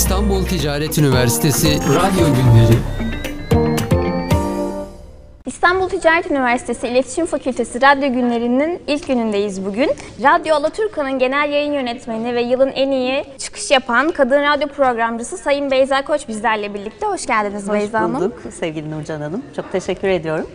İstanbul Ticaret Üniversitesi Radyo Günleri İstanbul Ticaret Üniversitesi İletişim Fakültesi Radyo Günleri'nin ilk günündeyiz bugün. Radyo Alaturka'nın genel yayın yönetmeni ve yılın en iyi çıkış yapan kadın radyo programcısı Sayın Beyza Koç bizlerle birlikte. Hoş geldiniz Hoş Beyza Hanım. bulduk sevgili Nurcan Hanım. Çok teşekkür ediyorum.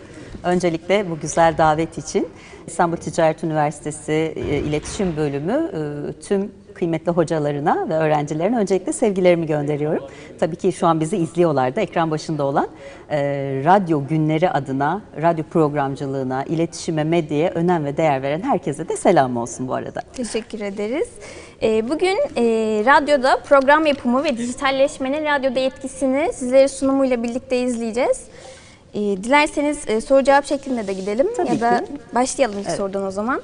Öncelikle bu güzel davet için İstanbul Ticaret Üniversitesi e, İletişim Bölümü e, tüm kıymetli hocalarına ve öğrencilerine öncelikle sevgilerimi gönderiyorum. Tabii ki şu an bizi izliyorlar da ekran başında olan e, radyo günleri adına, radyo programcılığına, iletişime, medyaya önem ve değer veren herkese de selam olsun bu arada. Teşekkür ederiz. Ee, Bugün e, radyoda program yapımı ve dijitalleşmenin radyoda etkisini sizlere sunumuyla birlikte izleyeceğiz. Ee, Dilerseniz e, soru cevap şeklinde de gidelim Tabii ya da ki. başlayalım ilk sorudan o zaman.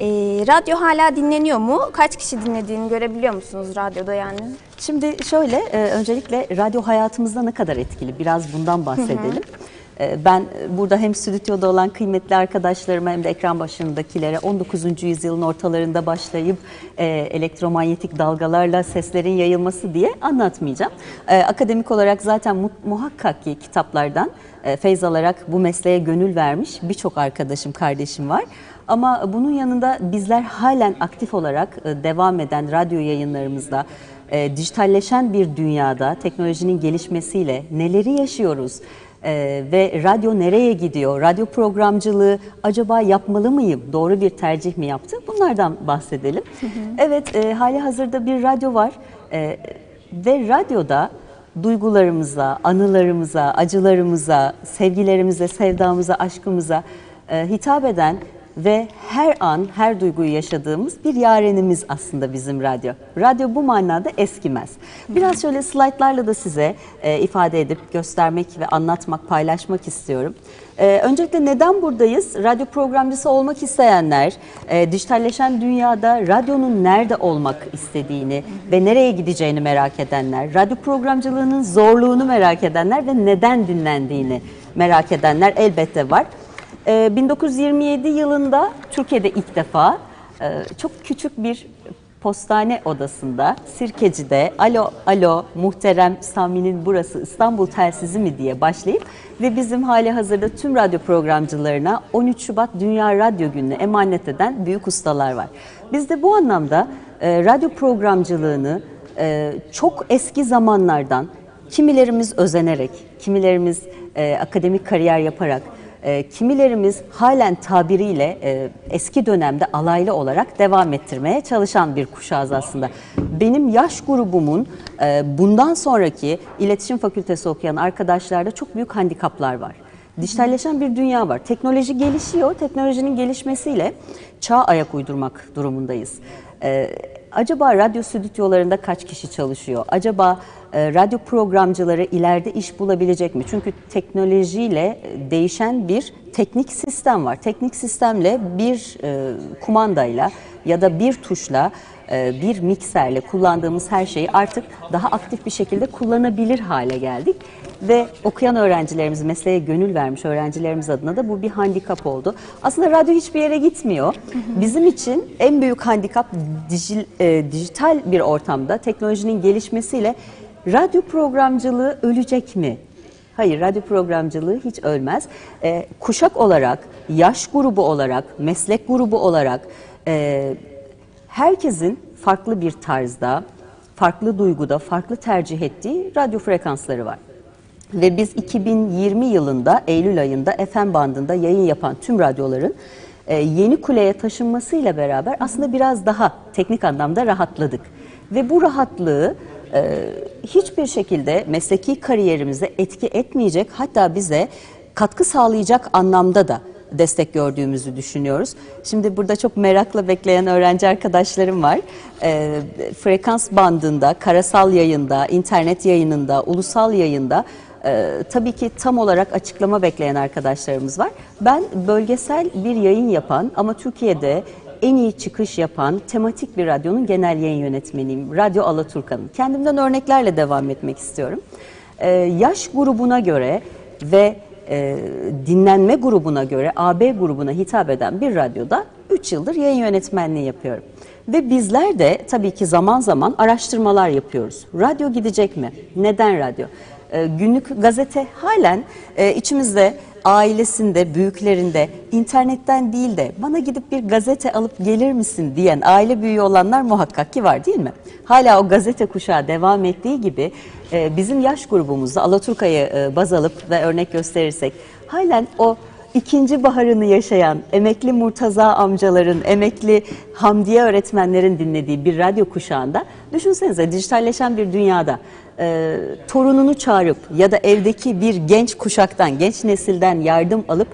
Ee, radyo hala dinleniyor mu? Kaç kişi dinlediğini görebiliyor musunuz radyoda yani? Şimdi şöyle, e, öncelikle radyo hayatımızda ne kadar etkili? Biraz bundan bahsedelim. E, Ben e, burada hem stüdyoda olan kıymetli arkadaşlarıma hem de ekran başındakilere 19. yüzyılın ortalarında başlayıp e, elektromanyetik dalgalarla seslerin yayılması diye anlatmayacağım. E, Akademik olarak zaten mu- muhakkak ki kitaplardan e, feyz alarak bu mesleğe gönül vermiş birçok arkadaşım, kardeşim var. Ama bunun yanında bizler halen aktif olarak e, devam eden radyo yayınlarımızda e, dijitalleşen bir dünyada teknolojinin gelişmesiyle neleri yaşıyoruz e, ve radyo nereye gidiyor, radyo programcılığı acaba yapmalı mıyım, doğru bir tercih mi yaptı bunlardan bahsedelim. Evet e, hali hazırda bir radyo var e, ve radyoda duygularımıza, anılarımıza, acılarımıza, sevgilerimize, sevdamıza, aşkımıza e, hitap eden ve her an her duyguyu yaşadığımız bir yarenimiz aslında bizim radyo. Radyo bu manada eskimez. Biraz şöyle slaytlarla da size e, ifade edip göstermek ve anlatmak, paylaşmak istiyorum. E, öncelikle neden buradayız? Radyo programcısı olmak isteyenler, e, dijitalleşen dünyada radyonun nerede olmak istediğini ve nereye gideceğini merak edenler, radyo programcılığının zorluğunu merak edenler ve neden dinlendiğini merak edenler elbette var. Ee, 1927 yılında Türkiye'de ilk defa e, çok küçük bir postane odasında Sirkeci'de alo alo muhterem Sami'nin burası İstanbul telsizi mi diye başlayıp ve bizim hali hazırda tüm radyo programcılarına 13 Şubat Dünya Radyo Günü'nü emanet eden büyük ustalar var. Biz de bu anlamda e, radyo programcılığını e, çok eski zamanlardan kimilerimiz özenerek, kimilerimiz akademik kariyer yaparak e, kimilerimiz halen tabiriyle e, eski dönemde alaylı olarak devam ettirmeye çalışan bir kuşağız aslında. Benim yaş grubumun e, bundan sonraki iletişim fakültesi okuyan arkadaşlarda çok büyük handikaplar var. Dijitalleşen bir dünya var. Teknoloji gelişiyor. Teknolojinin gelişmesiyle çağa ayak uydurmak durumundayız. Ee, acaba radyo stüdyolarında kaç kişi çalışıyor? Acaba e, radyo programcıları ileride iş bulabilecek mi? Çünkü teknolojiyle e, değişen bir teknik sistem var. Teknik sistemle bir e, kumandayla ya da bir tuşla bir mikserle kullandığımız her şeyi artık daha aktif bir şekilde kullanabilir hale geldik. Ve okuyan öğrencilerimiz, mesleğe gönül vermiş öğrencilerimiz adına da bu bir handikap oldu. Aslında radyo hiçbir yere gitmiyor. Bizim için en büyük handikap dijil- e, dijital bir ortamda teknolojinin gelişmesiyle radyo programcılığı ölecek mi? Hayır, radyo programcılığı hiç ölmez. E, kuşak olarak, yaş grubu olarak, meslek grubu olarak e, herkesin farklı bir tarzda, farklı duyguda, farklı tercih ettiği radyo frekansları var. Ve biz 2020 yılında Eylül ayında FM bandında yayın yapan tüm radyoların e, yeni kuleye taşınmasıyla beraber aslında biraz daha teknik anlamda rahatladık. Ve bu rahatlığı e, hiçbir şekilde mesleki kariyerimize etki etmeyecek hatta bize katkı sağlayacak anlamda da destek gördüğümüzü düşünüyoruz. Şimdi burada çok merakla bekleyen öğrenci arkadaşlarım var. Ee, frekans bandında, karasal yayında, internet yayınında, ulusal yayında e, tabii ki tam olarak açıklama bekleyen arkadaşlarımız var. Ben bölgesel bir yayın yapan ama Türkiye'de en iyi çıkış yapan tematik bir radyonun genel yayın yönetmeniyim. Radyo Alaturka'nın. Kendimden örneklerle devam etmek istiyorum. Ee, yaş grubuna göre ve e, dinlenme grubuna göre AB grubuna hitap eden bir radyoda 3 yıldır yayın yönetmenliği yapıyorum. Ve bizler de tabii ki zaman zaman araştırmalar yapıyoruz. Radyo gidecek mi? Neden radyo? Ee, günlük gazete halen e, içimizde ailesinde, büyüklerinde internetten değil de bana gidip bir gazete alıp gelir misin diyen aile büyüğü olanlar muhakkak ki var değil mi? Hala o gazete kuşağı devam ettiği gibi e, bizim yaş grubumuzda Alaturka'yı e, baz alıp ve örnek gösterirsek halen o ikinci baharını yaşayan emekli Murtaza amcaların, emekli Hamdiye öğretmenlerin dinlediği bir radyo kuşağında düşünsenize dijitalleşen bir dünyada e, torununu çağırıp ya da evdeki bir genç kuşaktan, genç nesilden yardım alıp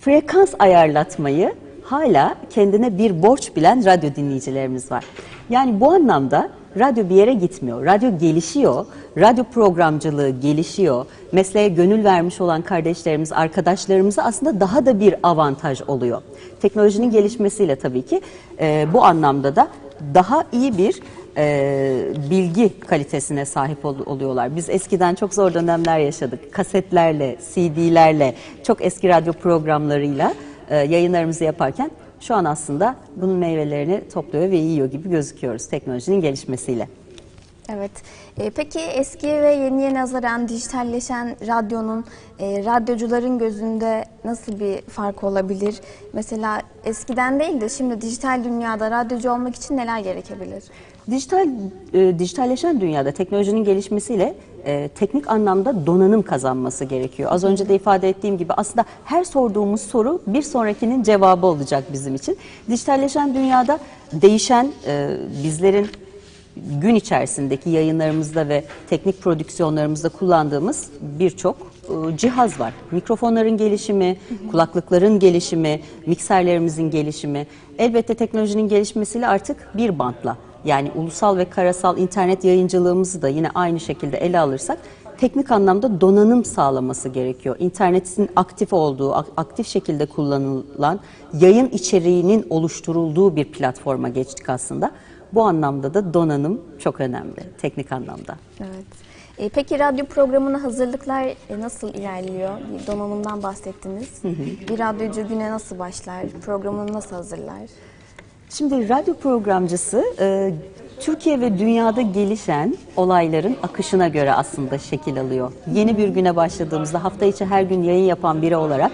frekans ayarlatmayı hala kendine bir borç bilen radyo dinleyicilerimiz var. Yani bu anlamda radyo bir yere gitmiyor. Radyo gelişiyor. Radyo programcılığı gelişiyor. Mesleğe gönül vermiş olan kardeşlerimiz, arkadaşlarımıza aslında daha da bir avantaj oluyor. Teknolojinin gelişmesiyle tabii ki e, bu anlamda da daha iyi bir e, bilgi kalitesine sahip ol, oluyorlar. Biz eskiden çok zor dönemler yaşadık. Kasetlerle, CD'lerle, çok eski radyo programlarıyla e, yayınlarımızı yaparken şu an aslında bunun meyvelerini topluyor ve yiyor gibi gözüküyoruz teknolojinin gelişmesiyle. Evet. E, peki eski ve yeniye nazaran dijitalleşen radyonun e, radyocuların gözünde nasıl bir fark olabilir? Mesela eskiden değil de şimdi dijital dünyada radyocu olmak için neler gerekebilir? Dijital e, dijitalleşen dünyada teknolojinin gelişmesiyle e, teknik anlamda donanım kazanması gerekiyor. Az önce de ifade ettiğim gibi aslında her sorduğumuz soru bir sonrakinin cevabı olacak bizim için. Dijitalleşen dünyada değişen e, bizlerin gün içerisindeki yayınlarımızda ve teknik prodüksiyonlarımızda kullandığımız birçok e, cihaz var. Mikrofonların gelişimi, kulaklıkların gelişimi, mikserlerimizin gelişimi. Elbette teknolojinin gelişmesiyle artık bir bantla yani ulusal ve karasal internet yayıncılığımızı da yine aynı şekilde ele alırsak teknik anlamda donanım sağlaması gerekiyor. İnternetin aktif olduğu, aktif şekilde kullanılan yayın içeriğinin oluşturulduğu bir platforma geçtik aslında. Bu anlamda da donanım çok önemli teknik anlamda. Evet. E, peki radyo programına hazırlıklar e, nasıl ilerliyor? Bir donanımdan bahsettiniz. Hı hı. Bir radyocu güne nasıl başlar? Programını nasıl hazırlar? Şimdi radyo programcısı e, Türkiye ve dünyada gelişen olayların akışına göre aslında şekil alıyor. Yeni bir güne başladığımızda hafta içi her gün yayın yapan biri olarak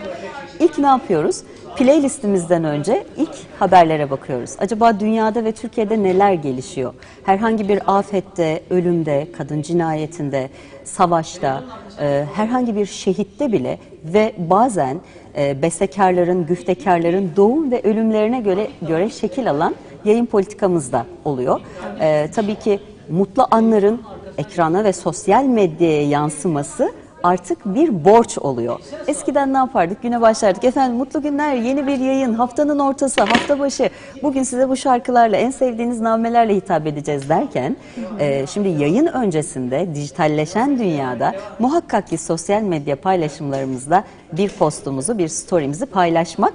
ilk ne yapıyoruz? Playlistimizden önce ilk haberlere bakıyoruz. Acaba dünyada ve Türkiye'de neler gelişiyor? Herhangi bir afette, ölümde, kadın cinayetinde, savaşta, e, herhangi bir şehitte bile ve bazen e, bestekarların, güftekarların doğum ve ölümlerine göre, göre şekil alan yayın politikamız da oluyor. E, tabii ki mutlu anların ekrana ve sosyal medyaya yansıması artık bir borç oluyor. Eskiden ne yapardık? Güne başlardık. Efendim mutlu günler, yeni bir yayın, haftanın ortası, hafta başı. Bugün size bu şarkılarla, en sevdiğiniz namelerle hitap edeceğiz derken, e, şimdi yayın öncesinde dijitalleşen dünyada muhakkak ki sosyal medya paylaşımlarımızda bir postumuzu, bir story'mizi paylaşmak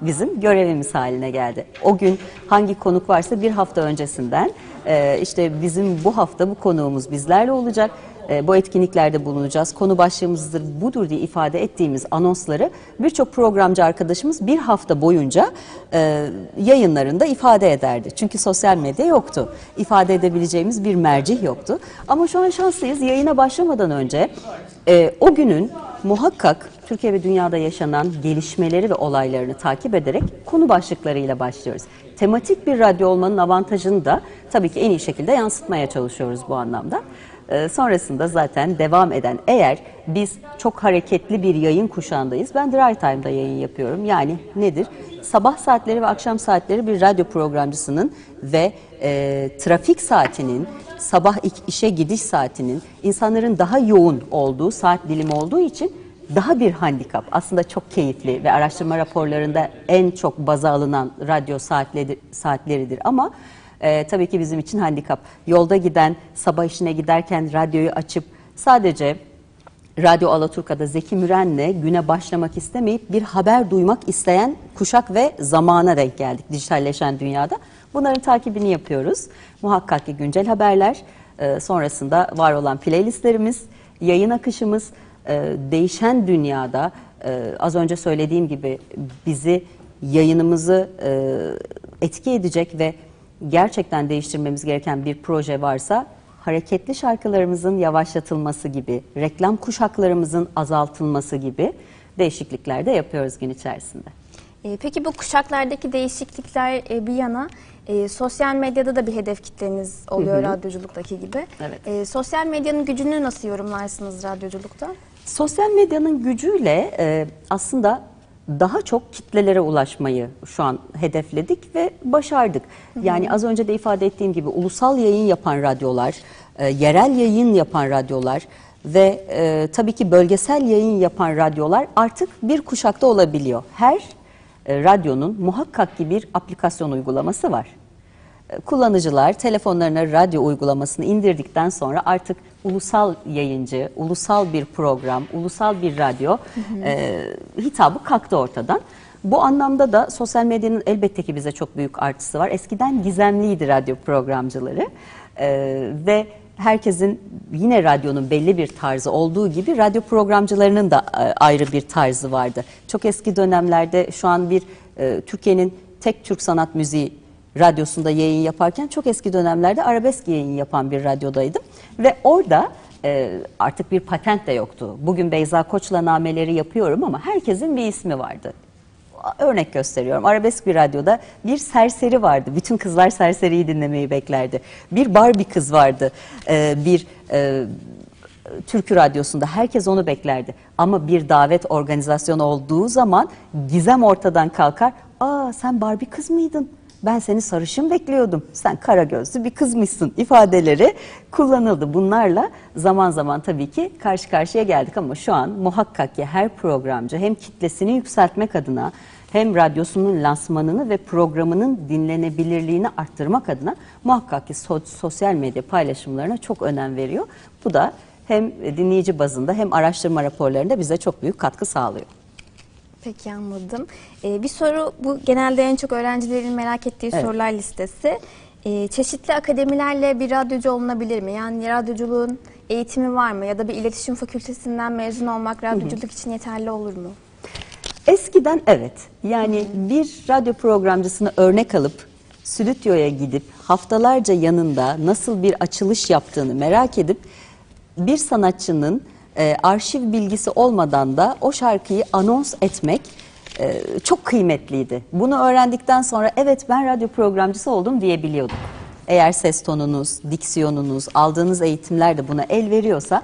bizim görevimiz haline geldi. O gün hangi konuk varsa bir hafta öncesinden e, işte bizim bu hafta bu konuğumuz bizlerle olacak e, bu etkinliklerde bulunacağız. Konu başlığımızdır budur diye ifade ettiğimiz anonsları birçok programcı arkadaşımız bir hafta boyunca e, yayınlarında ifade ederdi. Çünkü sosyal medya yoktu. İfade edebileceğimiz bir mercih yoktu. Ama şu an şanslıyız. Yayına başlamadan önce e, o günün muhakkak Türkiye ve dünyada yaşanan gelişmeleri ve olaylarını takip ederek konu başlıklarıyla başlıyoruz. Tematik bir radyo olmanın avantajını da tabii ki en iyi şekilde yansıtmaya çalışıyoruz bu anlamda. Ee, sonrasında zaten devam eden eğer biz çok hareketli bir yayın kuşağındayız. Ben dry time'da yayın yapıyorum. Yani nedir? Sabah saatleri ve akşam saatleri bir radyo programcısının ve e, trafik saatinin, sabah işe gidiş saatinin insanların daha yoğun olduğu saat dilimi olduğu için daha bir handikap. Aslında çok keyifli ve araştırma raporlarında en çok baza alınan radyo saatleri, saatleridir ama e, tabii ki bizim için handikap. Yolda giden, sabah işine giderken radyoyu açıp sadece Radyo Alaturka'da Zeki Müren'le güne başlamak istemeyip bir haber duymak isteyen kuşak ve zamana denk geldik dijitalleşen dünyada. Bunların takibini yapıyoruz. Muhakkak ki güncel haberler, e, sonrasında var olan playlistlerimiz, yayın akışımız, e, değişen dünyada e, az önce söylediğim gibi bizi yayınımızı e, etki edecek ve gerçekten değiştirmemiz gereken bir proje varsa hareketli şarkılarımızın yavaşlatılması gibi, reklam kuşaklarımızın azaltılması gibi değişiklikler de yapıyoruz gün içerisinde. E, peki bu kuşaklardaki değişiklikler e, bir yana e, sosyal medyada da bir hedef kitleniz oluyor radyoculuktaki gibi. Evet. E, sosyal medyanın gücünü nasıl yorumlarsınız radyoculukta? Sosyal medyanın gücüyle e, aslında daha çok kitlelere ulaşmayı şu an hedefledik ve başardık. Yani az önce de ifade ettiğim gibi ulusal yayın yapan radyolar, e, yerel yayın yapan radyolar ve e, tabii ki bölgesel yayın yapan radyolar artık bir kuşakta olabiliyor. Her e, radyonun muhakkak ki bir aplikasyon uygulaması var. Kullanıcılar telefonlarına radyo uygulamasını indirdikten sonra artık ulusal yayıncı, ulusal bir program, ulusal bir radyo e, hitabı kalktı ortadan. Bu anlamda da sosyal medyanın elbette ki bize çok büyük artısı var. Eskiden gizemliydi radyo programcıları E, ve herkesin yine radyonun belli bir tarzı olduğu gibi radyo programcılarının da e, ayrı bir tarzı vardı. Çok eski dönemlerde şu an bir e, Türkiye'nin tek Türk sanat müziği radyosunda yayın yaparken çok eski dönemlerde arabesk yayın yapan bir radyodaydım. Ve orada e, artık bir patent de yoktu. Bugün Beyza Koç'la nameleri yapıyorum ama herkesin bir ismi vardı. Örnek gösteriyorum. Arabesk bir radyoda bir serseri vardı. Bütün kızlar serseriyi dinlemeyi beklerdi. Bir Barbie kız vardı. E, bir e, Türkü Radyosu'nda herkes onu beklerdi. Ama bir davet organizasyonu olduğu zaman gizem ortadan kalkar. Aa sen Barbie kız mıydın? Ben seni sarışın bekliyordum. Sen kara gözlü bir kızmışsın ifadeleri kullanıldı. Bunlarla zaman zaman tabii ki karşı karşıya geldik ama şu an muhakkak ki her programcı hem kitlesini yükseltmek adına hem radyosunun lansmanını ve programının dinlenebilirliğini arttırmak adına muhakkak ki so- sosyal medya paylaşımlarına çok önem veriyor. Bu da hem dinleyici bazında hem araştırma raporlarında bize çok büyük katkı sağlıyor. Peki anladım. Ee, bir soru bu genelde en çok öğrencilerin merak ettiği Evet. sorular listesi. Ee, çeşitli akademilerle bir radyocu olunabilir mi? Yani radyoculuğun eğitimi var mı? Ya da bir iletişim fakültesinden mezun olmak radyoculuk için yeterli olur mu? Eskiden evet. Yani bir radyo programcısını örnek alıp stüdyoya gidip haftalarca yanında nasıl bir açılış yaptığını merak edip bir sanatçının e, arşiv bilgisi olmadan da o şarkıyı anons etmek e, çok kıymetliydi. Bunu öğrendikten sonra evet ben radyo programcısı oldum diyebiliyorduk. Eğer ses tonunuz, diksiyonunuz, aldığınız eğitimler de buna el veriyorsa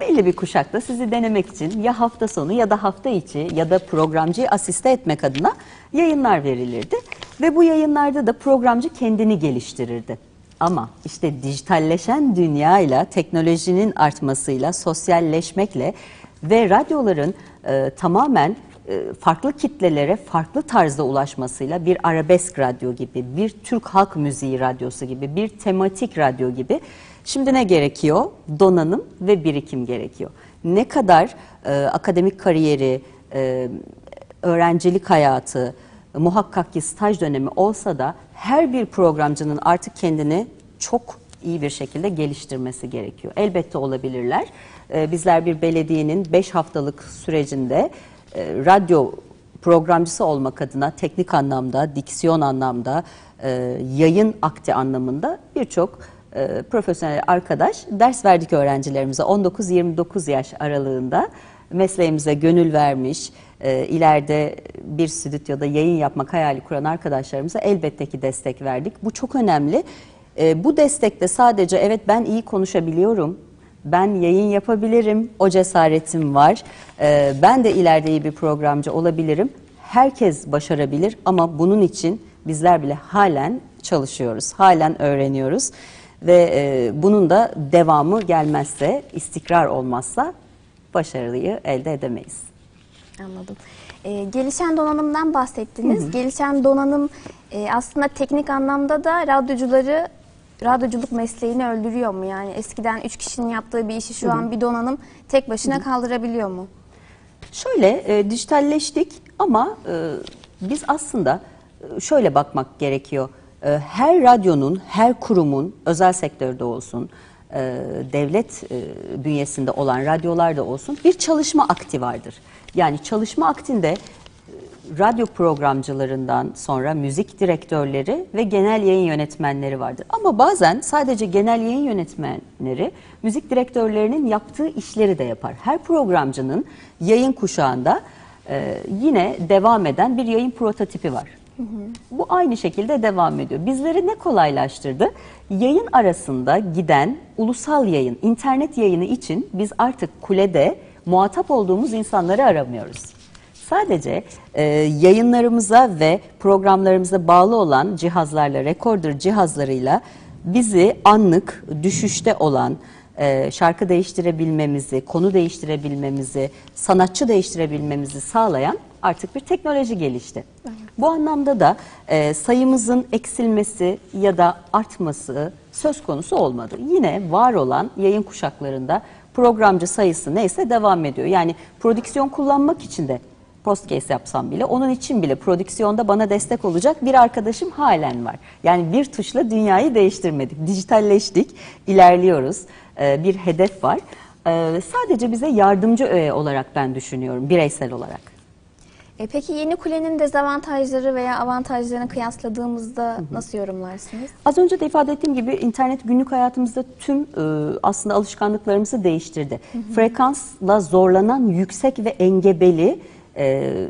belli bir kuşakta sizi denemek için ya hafta sonu ya da hafta içi ya da programcıyı asiste etmek adına yayınlar verilirdi. Ve bu yayınlarda da programcı kendini geliştirirdi. Ama işte dijitalleşen dünyayla, teknolojinin artmasıyla, sosyalleşmekle ve radyoların e, tamamen e, farklı kitlelere farklı tarzda ulaşmasıyla bir arabesk radyo gibi, bir Türk halk müziği radyosu gibi, bir tematik radyo gibi şimdi ne gerekiyor? Donanım ve birikim gerekiyor. Ne kadar e, akademik kariyeri, e, öğrencilik hayatı, muhakkak ki staj dönemi olsa da her bir programcının artık kendini çok iyi bir şekilde geliştirmesi gerekiyor. Elbette olabilirler. Ee, bizler bir belediyenin 5 haftalık sürecinde e, radyo programcısı olmak adına teknik anlamda, diksiyon anlamda, e, yayın akti anlamında birçok e, profesyonel arkadaş ders verdik öğrencilerimize 19-29 yaş aralığında mesleğimize gönül vermiş, e, ileride bir stüdyoda yayın yapmak hayali kuran arkadaşlarımıza elbette ki destek verdik. Bu çok önemli. E, bu destekte sadece evet ben iyi konuşabiliyorum, ben yayın yapabilirim, o cesaretim var, e, ben de ileride iyi bir programcı olabilirim. Herkes başarabilir ama bunun için bizler bile halen çalışıyoruz, halen öğreniyoruz. Ve bunun da devamı gelmezse, istikrar olmazsa başarıyı elde edemeyiz. Anladım. Ee, gelişen donanımdan bahsettiniz. Gelişen donanım e, aslında teknik anlamda da radyocuları radyoculuk mesleğini öldürüyor mu? Yani eskiden üç kişinin yaptığı bir işi şu an bir donanım tek başına kaldırabiliyor mu? Şöyle e, dijitalleştik ama e, biz aslında e, şöyle bakmak gerekiyor. E, her radyonun, her kurumun, özel sektörde olsun, devlet e, bünyesinde olan radyolarda olsun bir çalışma akti vardır. Yani çalışma aktinde e, radyo programcılarından sonra müzik direktörleri ve genel yayın yönetmenleri vardır. Ama bazen sadece genel yayın yönetmenleri müzik direktörlerinin yaptığı işleri de yapar. Her programcının yayın kuşağında e, yine devam eden bir yayın prototipi var. Bu aynı şekilde devam ediyor. Bizleri ne kolaylaştırdı? Yayın arasında giden ulusal yayın, internet yayını için biz artık kulede muhatap olduğumuz insanları aramıyoruz. Sadece e, yayınlarımıza ve programlarımıza bağlı olan cihazlarla, recorder cihazlarıyla bizi anlık düşüşte olan, e, şarkı değiştirebilmemizi, konu değiştirebilmemizi, sanatçı değiştirebilmemizi sağlayan artık bir teknoloji gelişti. Bu anlamda da e, sayımızın eksilmesi ya da artması söz konusu olmadı. Yine var olan yayın kuşaklarında programcı sayısı neyse devam ediyor. Yani prodüksiyon kullanmak için de postcase yapsam bile onun için bile prodüksiyonda bana destek olacak bir arkadaşım halen var. Yani bir tuşla dünyayı değiştirmedik. Dijitalleştik, ilerliyoruz. Ee, bir hedef var. Ee, sadece bize yardımcı öğe olarak ben düşünüyorum bireysel olarak. E peki yeni kulenin dezavantajları veya avantajlarını kıyasladığımızda nasıl yorumlarsınız? Az önce de ifade ettiğim gibi internet günlük hayatımızda tüm e, aslında alışkanlıklarımızı değiştirdi. Frekansla zorlanan yüksek ve engebeli e,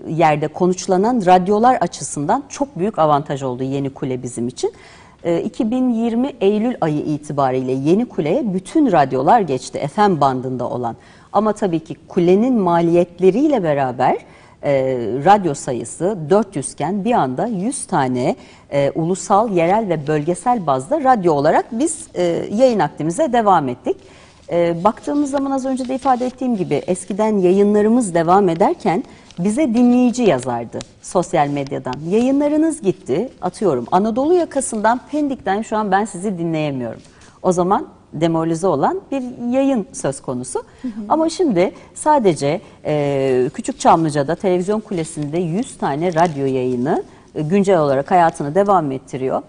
yerde konuşlanan radyolar açısından çok büyük avantaj oldu yeni kule bizim için. E, 2020 Eylül ayı itibariyle yeni kuleye bütün radyolar geçti FM bandında olan. Ama tabii ki kulenin maliyetleriyle beraber e, radyo sayısı 400 iken bir anda 100 tane e, ulusal, yerel ve bölgesel bazda radyo olarak biz e, yayın akdimize devam ettik. E, baktığımız zaman az önce de ifade ettiğim gibi eskiden yayınlarımız devam ederken bize dinleyici yazardı sosyal medyadan. Yayınlarınız gitti atıyorum Anadolu yakasından Pendik'ten şu an ben sizi dinleyemiyorum. O zaman demoralize olan bir yayın söz konusu. Hı hı. Ama şimdi sadece e, Küçük Çamlıca'da televizyon kulesinde 100 tane radyo yayını e, güncel olarak hayatını devam ettiriyor.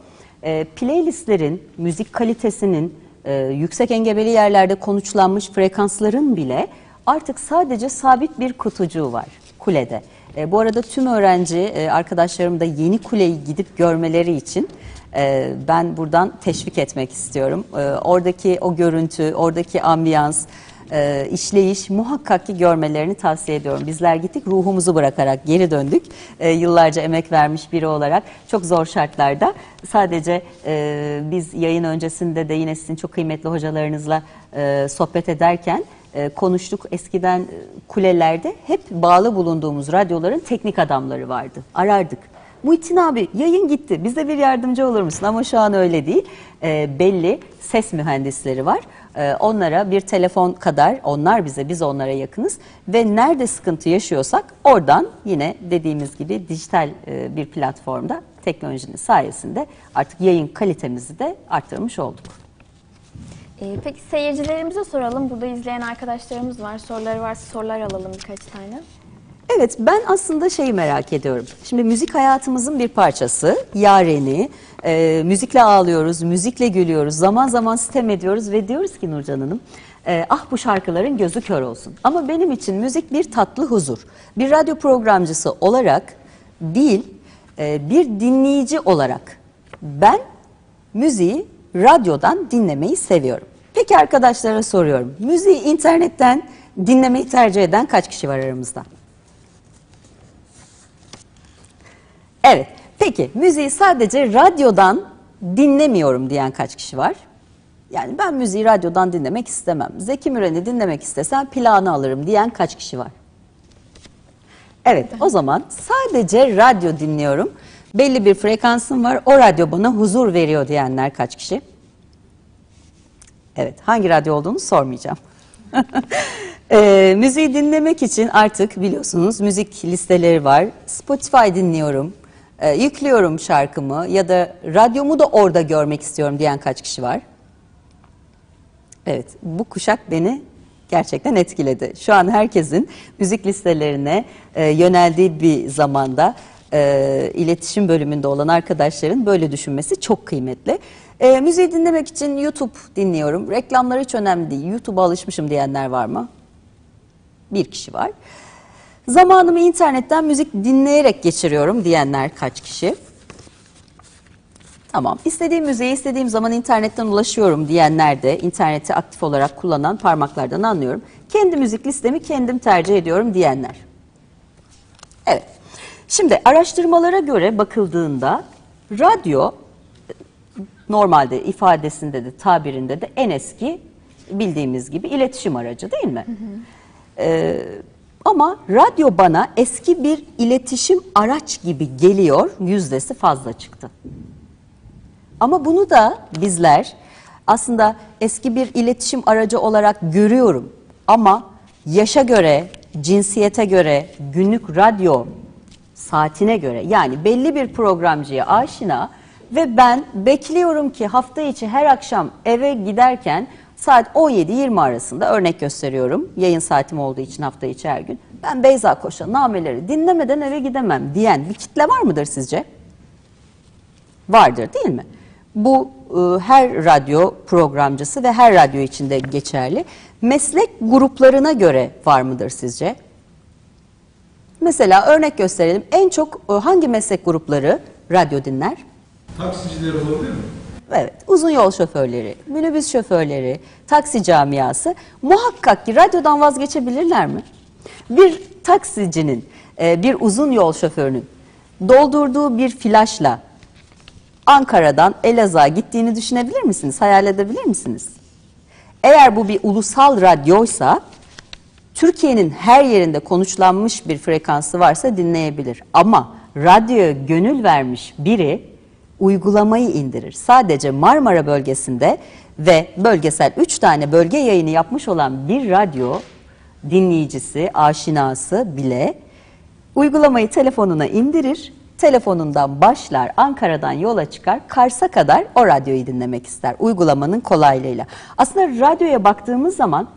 E, playlistlerin, müzik kalitesinin, e, yüksek engebeli yerlerde konuşlanmış frekansların bile artık sadece sabit bir kutucuğu var kulede. E, bu arada tüm öğrenci e, arkadaşlarım da yeni kuleyi gidip görmeleri için e, ben buradan teşvik etmek istiyorum. E, oradaki o görüntü, oradaki ambiyans, e, işleyiş muhakkak ki görmelerini tavsiye ediyorum. Bizler gittik ruhumuzu bırakarak geri döndük. E, yıllarca emek vermiş biri olarak çok zor şartlarda. Sadece e, biz yayın öncesinde de yine sizin çok kıymetli hocalarınızla e, sohbet ederken konuştuk. Eskiden kulelerde hep bağlı bulunduğumuz radyoların teknik adamları vardı. Arardık. Muhittin abi yayın gitti bize bir yardımcı olur musun? Ama şu an öyle değil. E, belli ses mühendisleri var. E, onlara bir telefon kadar onlar bize biz onlara yakınız. Ve nerede sıkıntı yaşıyorsak oradan yine dediğimiz gibi dijital e, bir platformda teknolojinin sayesinde artık yayın kalitemizi de arttırmış olduk. Ee, peki seyircilerimize soralım. Burada izleyen arkadaşlarımız var. Soruları varsa sorular alalım birkaç tane. Evet ben aslında şeyi merak ediyorum. Şimdi müzik hayatımızın bir parçası. Yareni, e, müzikle ağlıyoruz, müzikle gülüyoruz, zaman zaman sitem ediyoruz ve diyoruz ki Nurcan Hanım, e, ah bu şarkıların gözü kör olsun. Ama benim için müzik bir tatlı huzur. Bir radyo programcısı olarak değil, e, bir dinleyici olarak ben müziği radyodan dinlemeyi seviyorum. Peki arkadaşlara soruyorum. Müziği internetten dinlemeyi tercih eden kaç kişi var aramızda? Evet. Peki müziği sadece radyodan dinlemiyorum diyen kaç kişi var? Yani ben müziği radyodan dinlemek istemem. Zeki Müren'i dinlemek istesem plağını alırım diyen kaç kişi var? Evet o zaman sadece radyo dinliyorum. Belli bir frekansım var. O radyo bana huzur veriyor diyenler kaç kişi? Evet hangi radyo olduğunu sormayacağım. e, müziği dinlemek için artık biliyorsunuz müzik listeleri var. Spotify dinliyorum, e, yüklüyorum şarkımı ya da radyomu da orada görmek istiyorum diyen kaç kişi var? Evet, bu kuşak beni gerçekten etkiledi. Şu an herkesin müzik listelerine e, yöneldiği bir zamanda e, iletişim bölümünde olan arkadaşların böyle düşünmesi çok kıymetli. E, müziği dinlemek için YouTube dinliyorum. Reklamlar hiç önemli değil. YouTube'a alışmışım diyenler var mı? Bir kişi var. Zamanımı internetten müzik dinleyerek geçiriyorum diyenler kaç kişi? Tamam. İstediğim müziğe istediğim zaman internetten ulaşıyorum diyenler de interneti aktif olarak kullanan parmaklardan anlıyorum. Kendi müzik listemi kendim tercih ediyorum diyenler. Evet. Şimdi araştırmalara göre bakıldığında radyo normalde ifadesinde de tabirinde de en eski bildiğimiz gibi iletişim aracı değil mi? Ee, ama radyo bana eski bir iletişim araç gibi geliyor yüzdesi fazla çıktı. Ama bunu da bizler aslında eski bir iletişim aracı olarak görüyorum. Ama yaşa göre, cinsiyete göre, günlük radyo saatine göre yani belli bir programcıya aşina ve ben bekliyorum ki hafta içi her akşam eve giderken saat 17-20 arasında örnek gösteriyorum. Yayın saatim olduğu için hafta içi her gün. Ben Beyza Koşa nameleri dinlemeden eve gidemem diyen bir kitle var mıdır sizce? Vardır değil mi? Bu e, her radyo programcısı ve her radyo içinde geçerli. Meslek gruplarına göre var mıdır sizce? Mesela örnek gösterelim. En çok e, hangi meslek grupları radyo dinler? Taksiciler olabilir mi? Evet, uzun yol şoförleri, minibüs şoförleri, taksi camiası muhakkak ki radyodan vazgeçebilirler mi? Bir taksicinin, e, bir uzun yol şoförünün doldurduğu bir flaşla Ankara'dan Elazığ'a gittiğini düşünebilir misiniz? Hayal edebilir misiniz? Eğer bu bir ulusal radyoysa Türkiye'nin her yerinde konuşlanmış bir frekansı varsa dinleyebilir. Ama radyoya gönül vermiş biri uygulamayı indirir. Sadece Marmara bölgesinde ve bölgesel 3 tane bölge yayını yapmış olan bir radyo dinleyicisi, aşinası bile uygulamayı telefonuna indirir. Telefonundan başlar, Ankara'dan yola çıkar, Kars'a kadar o radyoyu dinlemek ister uygulamanın kolaylığıyla. Aslında radyoya baktığımız zaman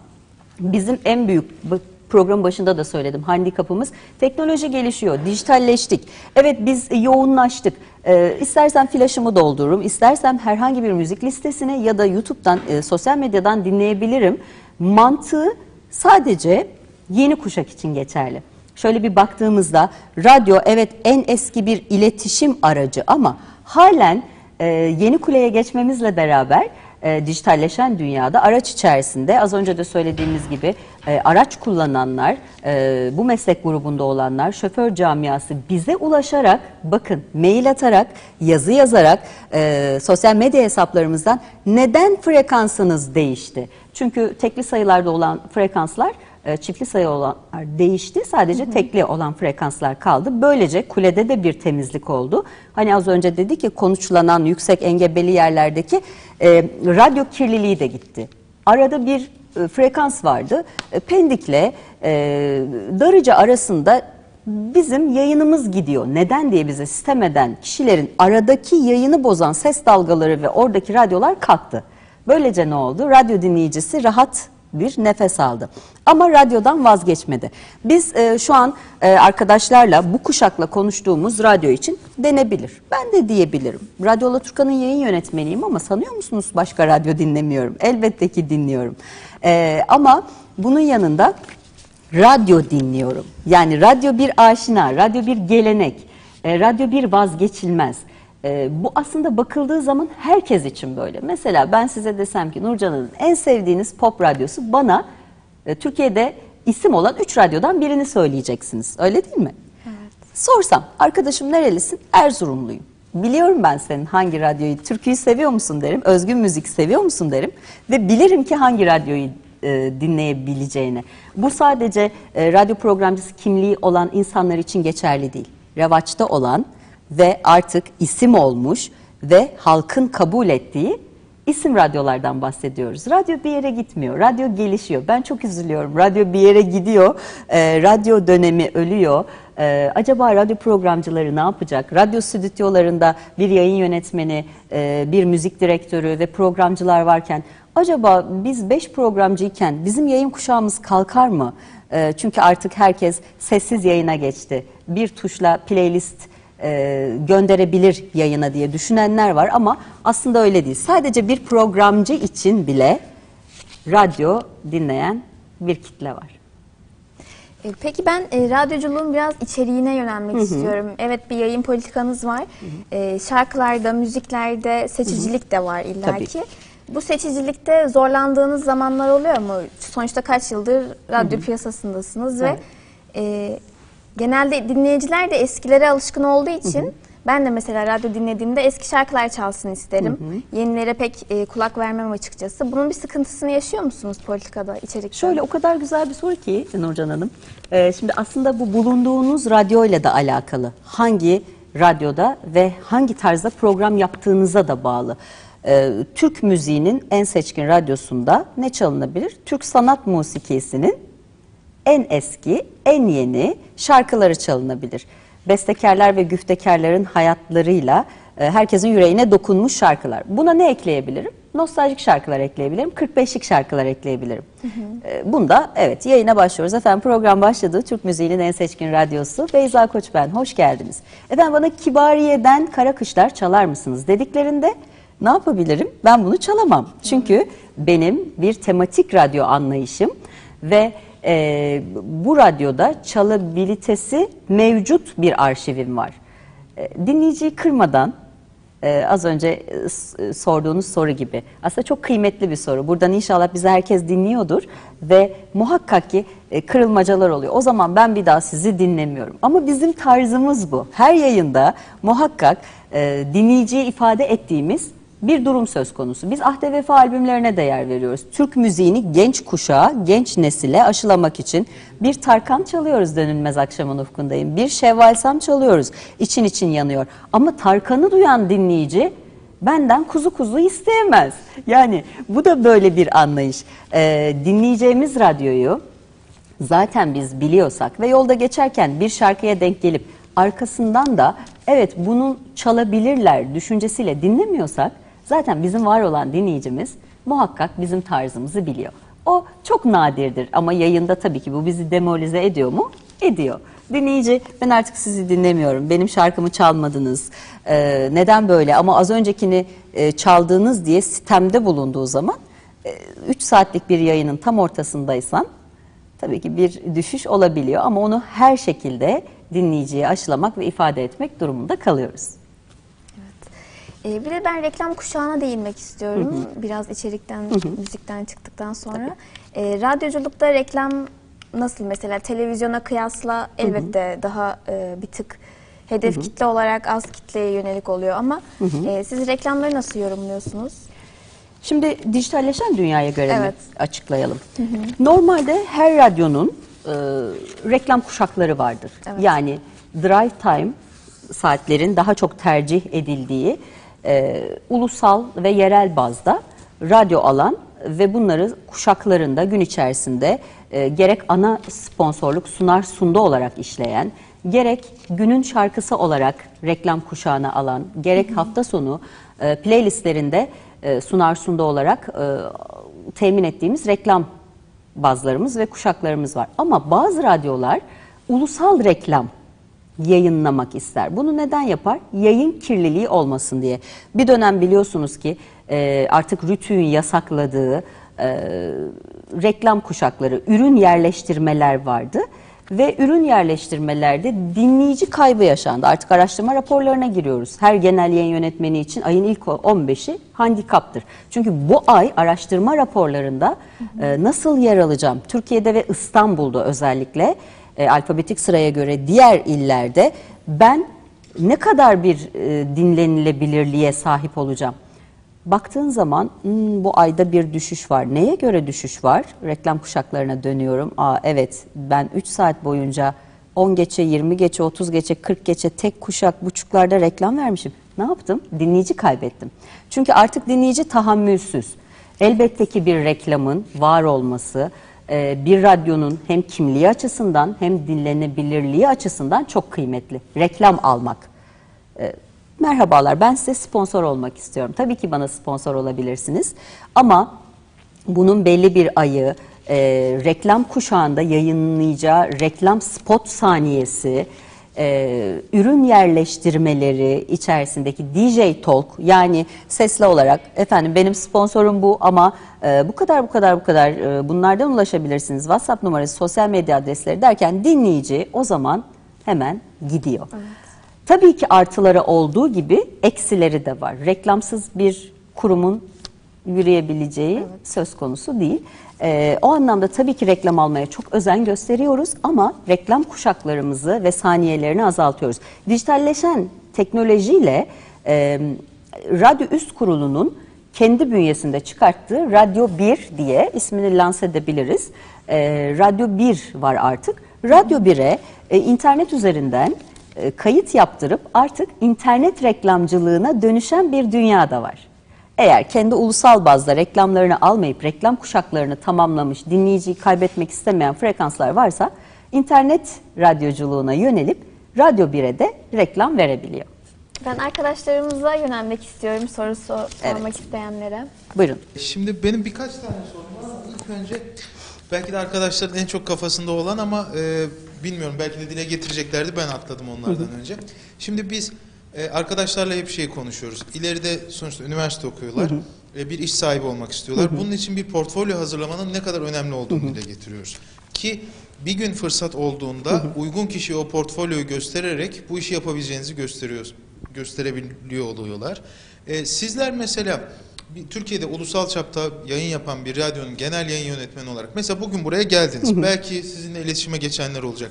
bizim en büyük program başında da söyledim handikapımız teknoloji gelişiyor, dijitalleştik. Evet biz yoğunlaştık. Ee, istersen flaşımı doldururum, istersem herhangi bir müzik listesine ya da YouTube'dan, e, sosyal medyadan dinleyebilirim. Mantığı sadece yeni kuşak için geçerli. Şöyle bir baktığımızda radyo evet en eski bir iletişim aracı ama halen e, yeni kuleye geçmemizle beraber e, dijitalleşen dünyada araç içerisinde az önce de söylediğimiz gibi e, araç kullananlar, e, bu meslek grubunda olanlar, şoför camiası bize ulaşarak, bakın mail atarak, yazı yazarak, e, sosyal medya hesaplarımızdan neden frekansınız değişti? Çünkü tekli sayılarda olan frekanslar çiftli sayı olanlar değişti. Sadece tekli olan frekanslar kaldı. Böylece kulede de bir temizlik oldu. Hani az önce dedi ki konuşulanan yüksek engebeli yerlerdeki e, radyo kirliliği de gitti. Arada bir e, frekans vardı. E, Pendik'le e, Darıca arasında bizim yayınımız gidiyor. Neden diye bize sistem eden kişilerin aradaki yayını bozan ses dalgaları ve oradaki radyolar kalktı. Böylece ne oldu? Radyo dinleyicisi rahat bir nefes aldı. Ama radyodan vazgeçmedi. Biz e, şu an e, arkadaşlarla bu kuşakla konuştuğumuz radyo için denebilir. Ben de diyebilirim. Radyo Alaturka'nın yayın yönetmeniyim ama sanıyor musunuz başka radyo dinlemiyorum? Elbette ki dinliyorum. E, ama bunun yanında radyo dinliyorum. Yani radyo bir aşina, radyo bir gelenek, e, radyo bir vazgeçilmez. E, bu aslında bakıldığı zaman herkes için böyle. Mesela ben size desem ki Nurcan'ın en sevdiğiniz pop radyosu bana e, Türkiye'de isim olan 3 radyodan birini söyleyeceksiniz. Öyle değil mi? Evet. Sorsam arkadaşım nerelisin? Erzurumluyum. Biliyorum ben senin hangi radyoyu, türküyü seviyor musun derim, özgün müzik seviyor musun derim ve bilirim ki hangi radyoyu e, dinleyebileceğini. Bu sadece e, radyo programcısı kimliği olan insanlar için geçerli değil. Revaçta olan ve artık isim olmuş ve halkın kabul ettiği isim radyolardan bahsediyoruz. Radyo bir yere gitmiyor, radyo gelişiyor. Ben çok üzülüyorum. Radyo bir yere gidiyor, e, radyo dönemi ölüyor. E, acaba radyo programcıları ne yapacak? Radyo stüdyolarında bir yayın yönetmeni, e, bir müzik direktörü ve programcılar varken acaba biz beş programcıyken bizim yayın kuşağımız kalkar mı? E, çünkü artık herkes sessiz yayına geçti. Bir tuşla playlist e, gönderebilir yayına diye düşünenler var ama aslında öyle değil. Sadece bir programcı için bile radyo dinleyen bir kitle var. E, Peki ben e, radyoculuğun biraz içeriğine yönelmek istiyorum. Evet bir yayın politikanız var. E, şarkılarda, müziklerde seçicilik de var illaki. Bu seçicilikte zorlandığınız zamanlar oluyor mu? Sonuçta kaç yıldır radyo piyasasındasınız ve Evet. e, genelde dinleyiciler de eskilere alışkın olduğu için ben de mesela radyo dinlediğimde eski şarkılar çalsın isterim. Yenilere pek e, kulak vermem açıkçası. Bunun bir sıkıntısını yaşıyor musunuz politikada, içerikte? Şöyle o kadar güzel bir soru ki Nurcan Hanım. Ee, şimdi aslında bu bulunduğunuz radyo ile de alakalı. Hangi radyoda ve hangi tarzda program yaptığınıza da bağlı. Ee, Türk müziğinin en seçkin radyosunda ne çalınabilir? Türk sanat musikisinin en eski, en yeni şarkıları çalınabilir. Bestekarlar ve güftekarların hayatlarıyla e, herkesin yüreğine dokunmuş şarkılar. Buna ne ekleyebilirim? Nostaljik şarkılar ekleyebilirim, 45'lik şarkılar ekleyebilirim. E, Bunda evet yayına başlıyoruz. Efendim program başladı. Türk müziğinin en seçkin radyosu. Beyza Koç ben, hoş geldiniz. Efendim bana Kibariye'den Kara Kışlar çalar mısınız dediklerinde ne yapabilirim? Ben bunu çalamam. Çünkü benim bir tematik radyo anlayışım ve e, bu radyoda çalabilitesi mevcut bir arşivim var. E, dinleyiciyi kırmadan e, az önce e, e, sorduğunuz soru gibi aslında çok kıymetli bir soru. Buradan inşallah bizi herkes dinliyordur ve muhakkak ki e, kırılmacalar oluyor. O zaman ben bir daha sizi dinlemiyorum. Ama bizim tarzımız bu. Her yayında muhakkak e, dinleyiciye ifade ettiğimiz bir durum söz konusu. Biz Ahde Vefa albümlerine de yer veriyoruz. Türk müziğini genç kuşağa, genç nesile aşılamak için bir Tarkan çalıyoruz Dönülmez Akşamın Ufkundayım. Bir Şevval Sam çalıyoruz. İçin için yanıyor. Ama Tarkan'ı duyan dinleyici benden kuzu kuzu isteyemez. Yani bu da böyle bir anlayış. Ee, dinleyeceğimiz radyoyu zaten biz biliyorsak ve yolda geçerken bir şarkıya denk gelip arkasından da evet bunu çalabilirler düşüncesiyle dinlemiyorsak zaten bizim var olan dinleyicimiz muhakkak bizim tarzımızı biliyor. O çok nadirdir ama yayında tabii ki bu bizi demoralize ediyor mu? Ediyor. Dinleyici ben artık sizi dinlemiyorum. Benim şarkımı çalmadınız. Ee, neden böyle? Ama az öncekini e, çaldığınız diye sitemde bulunduğu zaman 3 saatlik bir yayının tam ortasındaysan tabii ki bir düşüş olabiliyor ama onu her şekilde dinleyiciye aşılamak ve ifade etmek durumunda kalıyoruz. Ee, bir de ben reklam kuşağına değinmek istiyorum. Biraz içerikten, müzikten çıktıktan sonra. Ee, radyoculukta reklam nasıl mesela televizyona kıyasla elbette daha e, bir tık hedef kitle olarak az kitleye yönelik oluyor ama e, siz reklamları nasıl yorumluyorsunuz? Şimdi dijitalleşen dünyaya göre mi Evet. açıklayalım? Normalde her radyonun e, reklam kuşakları vardır. Evet. Yani drive time saatlerin daha çok tercih edildiği e, ulusal ve yerel bazda radyo alan ve bunları kuşaklarında gün içerisinde e, gerek ana sponsorluk sunar sunda olarak işleyen, gerek günün şarkısı olarak reklam kuşağına alan, gerek hafta sonu e, playlistlerinde e, sunar sunda olarak e, temin ettiğimiz reklam bazlarımız ve kuşaklarımız var. Ama bazı radyolar ulusal reklam yayınlamak ister. Bunu neden yapar? Yayın kirliliği olmasın diye. Bir dönem biliyorsunuz ki e, artık RTÜK'ün yasakladığı e, reklam kuşakları, ürün yerleştirmeler vardı. Ve ürün yerleştirmelerde dinleyici kaybı yaşandı. Artık araştırma raporlarına giriyoruz. Her genel yayın yönetmeni için ayın ilk 15'i handikaptır. Çünkü bu ay araştırma raporlarında e, nasıl yer alacağım? Türkiye'de ve İstanbul'da özellikle e, alfabetik sıraya göre diğer illerde ben ne kadar bir e, dinlenilebilirliğe sahip olacağım? Baktığın zaman "Hmm, bu ayda bir düşüş var. Neye göre düşüş var? Reklam kuşaklarına dönüyorum. Aa evet ben 3 saat boyunca 10 geçe, 20 geçe, 30 geçe, 40 geçe tek kuşak buçuklarda reklam vermişim. Ne yaptım? Dinleyici kaybettim. Çünkü artık dinleyici tahammülsüz. Elbette ki bir reklamın var olması, e, bir radyonun hem kimliği açısından hem dinlenebilirliği açısından çok kıymetli. Reklam almak. E, Merhabalar ben size sponsor olmak istiyorum. Tabii ki bana sponsor olabilirsiniz ama bunun belli bir ayı, e, reklam kuşağında yayınlayacağı reklam spot saniyesi, e, ürün yerleştirmeleri içerisindeki DJ Talk yani sesli olarak efendim benim sponsorum bu ama e, bu kadar bu kadar bu kadar e, bunlardan ulaşabilirsiniz. WhatsApp numarası, sosyal medya adresleri derken dinleyici o zaman hemen gidiyor. Tabii ki artıları olduğu gibi eksileri de var. Reklamsız bir kurumun yürüyebileceği söz konusu değil. Ee, o anlamda tabii ki reklam almaya çok özen gösteriyoruz ama reklam kuşaklarımızı ve saniyelerini azaltıyoruz. Dijitalleşen teknolojiyle e, Radyo Üst Kurulu'nun kendi bünyesinde çıkarttığı Radyo 1 diye ismini lanse edebiliriz. E, Radyo 1 var artık. Radyo 1'e e, internet üzerinden e, kayıt yaptırıp artık internet reklamcılığına dönüşen bir dünya da var. Eğer kendi ulusal bazda reklamlarını almayıp reklam kuşaklarını tamamlamış, dinleyiciyi kaybetmek istemeyen frekanslar varsa internet radyoculuğuna yönelip Radyo 1'e de reklam verebiliyor. Ben arkadaşlarımıza yönelmek istiyorum soru so- sormak isteyenlere. Buyurun. Şimdi benim birkaç tane sorum var ilk önce belki de arkadaşların en çok kafasında olan ama e, bilmiyorum belki de dile getireceklerdi ben atladım onlardan önce. Şimdi biz e, arkadaşlarla hep şey konuşuyoruz. İleride sonuçta üniversite okuyorlar ve bir iş sahibi olmak istiyorlar. Bunun için bir portfolyo hazırlamanın ne kadar önemli olduğunu dile getiriyoruz. Ki bir gün fırsat olduğunda uygun kişiye o portfolyoyu göstererek bu işi yapabileceğinizi gösteriyoruz gösterebiliyor oluyorlar. E, sizler mesela bir, Türkiye'de ulusal çapta yayın yapan bir radyonun genel yayın yönetmeni olarak mesela bugün buraya geldiniz. Belki sizinle iletişime geçenler olacak.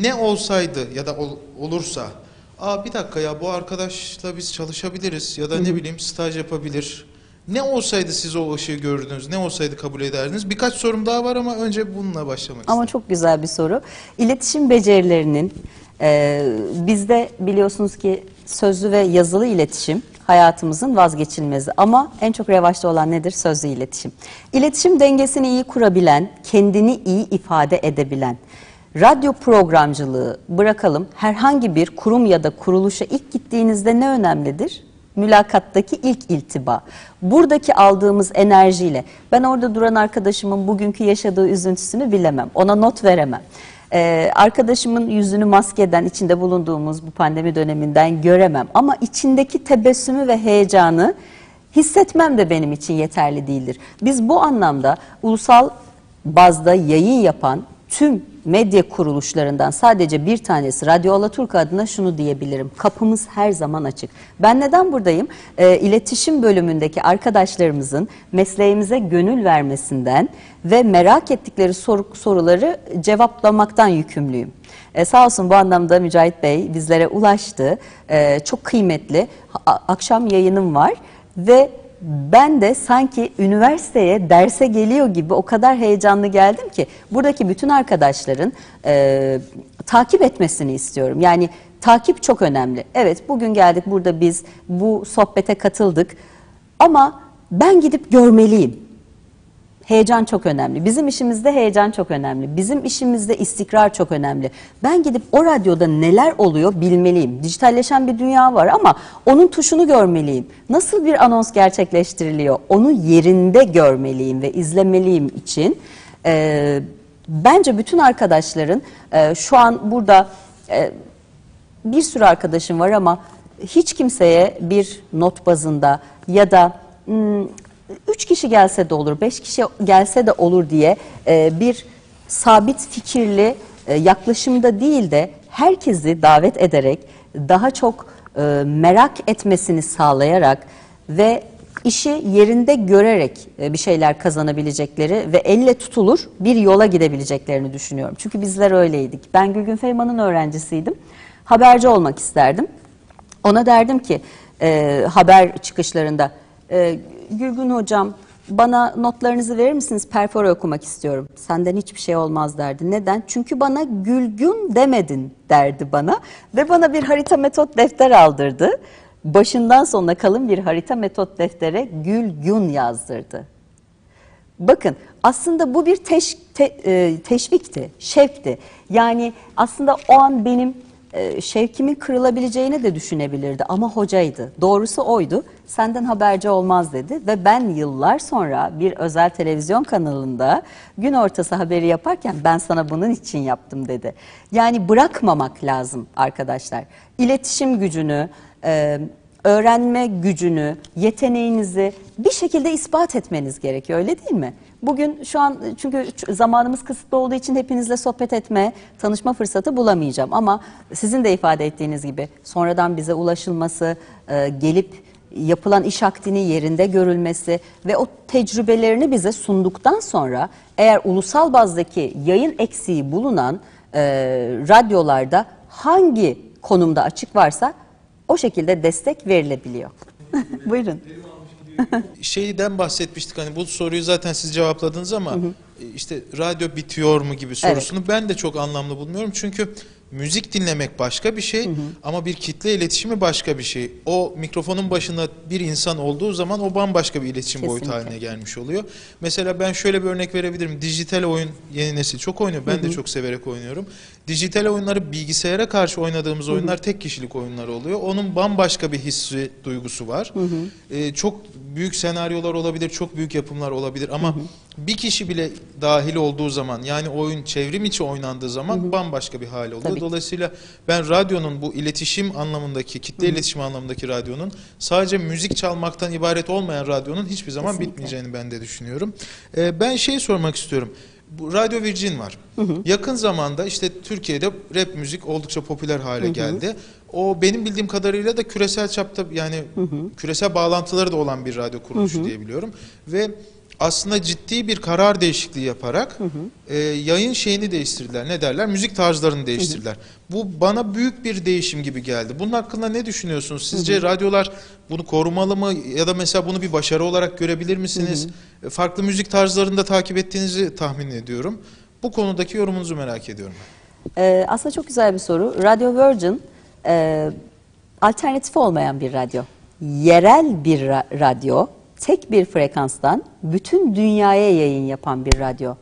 Ne olsaydı ya da ol- olursa Aa bir dakika ya bu arkadaşla biz çalışabiliriz ya da ne bileyim staj yapabilir. Ne olsaydı siz o ışığı gördünüz, ne olsaydı kabul ederdiniz? Birkaç sorum daha var ama önce bununla başlamak Ama çok güzel bir soru. İletişim becerilerinin e, bizde biliyorsunuz ki sözlü ve yazılı iletişim hayatımızın vazgeçilmezi ama en çok revaçta olan nedir? Sözlü iletişim. İletişim dengesini iyi kurabilen, kendini iyi ifade edebilen, radyo programcılığı bırakalım herhangi bir kurum ya da kuruluşa ilk gittiğinizde ne önemlidir? mülakattaki ilk iltiba. Buradaki aldığımız enerjiyle ben orada duran arkadaşımın bugünkü yaşadığı üzüntüsünü bilemem. Ona not veremem. Ee, arkadaşımın yüzünü maskeden içinde bulunduğumuz bu pandemi döneminden göremem. Ama içindeki tebessümü ve heyecanı hissetmem de benim için yeterli değildir. Biz bu anlamda ulusal bazda yayın yapan tüm medya kuruluşlarından sadece bir tanesi Radyo Alaturka adına şunu diyebilirim. Kapımız her zaman açık. Ben neden buradayım? E, iletişim bölümündeki arkadaşlarımızın mesleğimize gönül vermesinden ve merak ettikleri soru, soruları cevaplamaktan yükümlüyüm. E, sağ olsun bu anlamda Mücahit Bey bizlere ulaştı. E, çok kıymetli. A- akşam yayınım var ve ben de sanki üniversiteye derse geliyor gibi o kadar heyecanlı geldim ki buradaki bütün arkadaşların e, takip etmesini istiyorum. Yani takip çok önemli. Evet bugün geldik burada biz bu sohbete katıldık ama ben gidip görmeliyim. Heyecan çok önemli. Bizim işimizde heyecan çok önemli. Bizim işimizde istikrar çok önemli. Ben gidip o radyoda neler oluyor bilmeliyim. Dijitalleşen bir dünya var ama onun tuşunu görmeliyim. Nasıl bir anons gerçekleştiriliyor onu yerinde görmeliyim ve izlemeliyim için e, bence bütün arkadaşların e, şu an burada e, bir sürü arkadaşım var ama hiç kimseye bir not bazında ya da hmm, üç kişi gelse de olur, beş kişi gelse de olur diye e, bir sabit fikirli e, yaklaşımda değil de herkesi davet ederek daha çok e, merak etmesini sağlayarak ve işi yerinde görerek e, bir şeyler kazanabilecekleri ve elle tutulur bir yola gidebileceklerini düşünüyorum. Çünkü bizler öyleydik. Ben Gülgün Feyman'ın öğrencisiydim. Haberci olmak isterdim. Ona derdim ki e, haber çıkışlarında e, Gülgün hocam bana notlarınızı verir misiniz? Perfora okumak istiyorum. Senden hiçbir şey olmaz derdi. Neden? Çünkü bana Gülgün demedin derdi bana ve bana bir harita metot defter aldırdı. Başından sonuna kalın bir harita metot deftere Gülgün yazdırdı. Bakın aslında bu bir teş, te- e, teşvikti, şevkti. Yani aslında o an benim e, şevkimin kırılabileceğini de düşünebilirdi ama hocaydı. Doğrusu oydu. Senden haberci olmaz dedi ve ben yıllar sonra bir özel televizyon kanalında gün ortası haberi yaparken ben sana bunun için yaptım dedi. Yani bırakmamak lazım arkadaşlar. İletişim gücünü, e, öğrenme gücünü, yeteneğinizi bir şekilde ispat etmeniz gerekiyor öyle değil mi? Bugün şu an çünkü zamanımız kısıtlı olduğu için hepinizle sohbet etme, tanışma fırsatı bulamayacağım. Ama sizin de ifade ettiğiniz gibi sonradan bize ulaşılması, e, gelip yapılan iş akdinin yerinde görülmesi ve o tecrübelerini bize sunduktan sonra eğer ulusal bazdaki yayın eksiği bulunan e, radyolarda hangi konumda açık varsa o şekilde destek verilebiliyor. Buyurun. Şeyden bahsetmiştik hani bu soruyu zaten siz cevapladınız ama e, işte radyo bitiyor mu gibi sorusunu ben de çok anlamlı bulmuyorum. Çünkü müzik dinlemek başka bir şey ama bir kitle iletişimi başka bir şey. O mikrofonun başında bir insan olduğu zaman o bambaşka bir iletişim boyutu Kesinlikle. haline gelmiş oluyor. Mesela ben şöyle bir örnek verebilirim. Dijital oyun yeni nesil çok oynuyor. Ben de çok severek oynuyorum. Dijital oyunları bilgisayara karşı oynadığımız oyunlar tek kişilik oyunlar oluyor. Onun bambaşka bir hissi, duygusu var. Ee, çok büyük senaryolar olabilir, çok büyük yapımlar olabilir ama bir kişi bile dahil olduğu zaman yani oyun çevrim içi oynandığı zaman bambaşka bir hal oluyor. Tabii. Dolayısıyla ben radyonun bu iletişim anlamındaki, kitle iletişim anlamındaki radyonun sadece müzik çalmaktan ibaret olmayan radyonun hiçbir zaman Kesinlikle. bitmeyeceğini ben de düşünüyorum. Ee, ben şey sormak istiyorum. Bu Radyo Virgin var. Yakın zamanda işte Türkiye'de rap müzik oldukça popüler hale geldi. O benim bildiğim kadarıyla da küresel çapta yani küresel bağlantıları da olan bir radyo kuruluşu diye biliyorum. Ve aslında ciddi bir karar değişikliği yaparak e, yayın şeyini değiştirdiler. Ne derler? Müzik tarzlarını değiştirdiler. Bu bana büyük bir değişim gibi geldi. Bunun hakkında ne düşünüyorsunuz? Sizce radyolar bunu korumalı mı ya da mesela bunu bir başarı olarak görebilir misiniz? E, Farklı müzik tarzlarını da takip ettiğinizi tahmin ediyorum. Bu konudaki yorumunuzu merak ediyorum. Ee, aslında çok güzel bir soru. Radio Virgin e, alternatif olmayan bir radyo. Yerel bir ra- radyo, tek bir frekanstan bütün dünyaya yayın yapan bir radyo.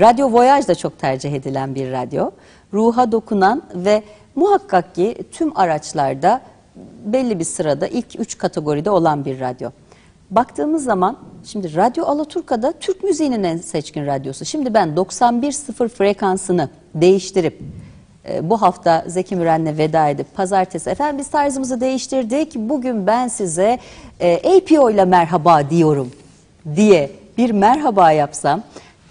Radyo Voyage da çok tercih edilen bir radyo. Ruha dokunan ve muhakkak ki tüm araçlarda belli bir sırada ilk üç kategoride olan bir radyo. Baktığımız zaman şimdi Radyo Alaturka'da Türk müziğinin en seçkin radyosu. Şimdi ben 91.0 frekansını değiştirip bu hafta Zeki Müren'le veda edip pazartesi efendim biz tarzımızı değiştirdik. Bugün ben size e, APO ile merhaba diyorum diye bir merhaba yapsam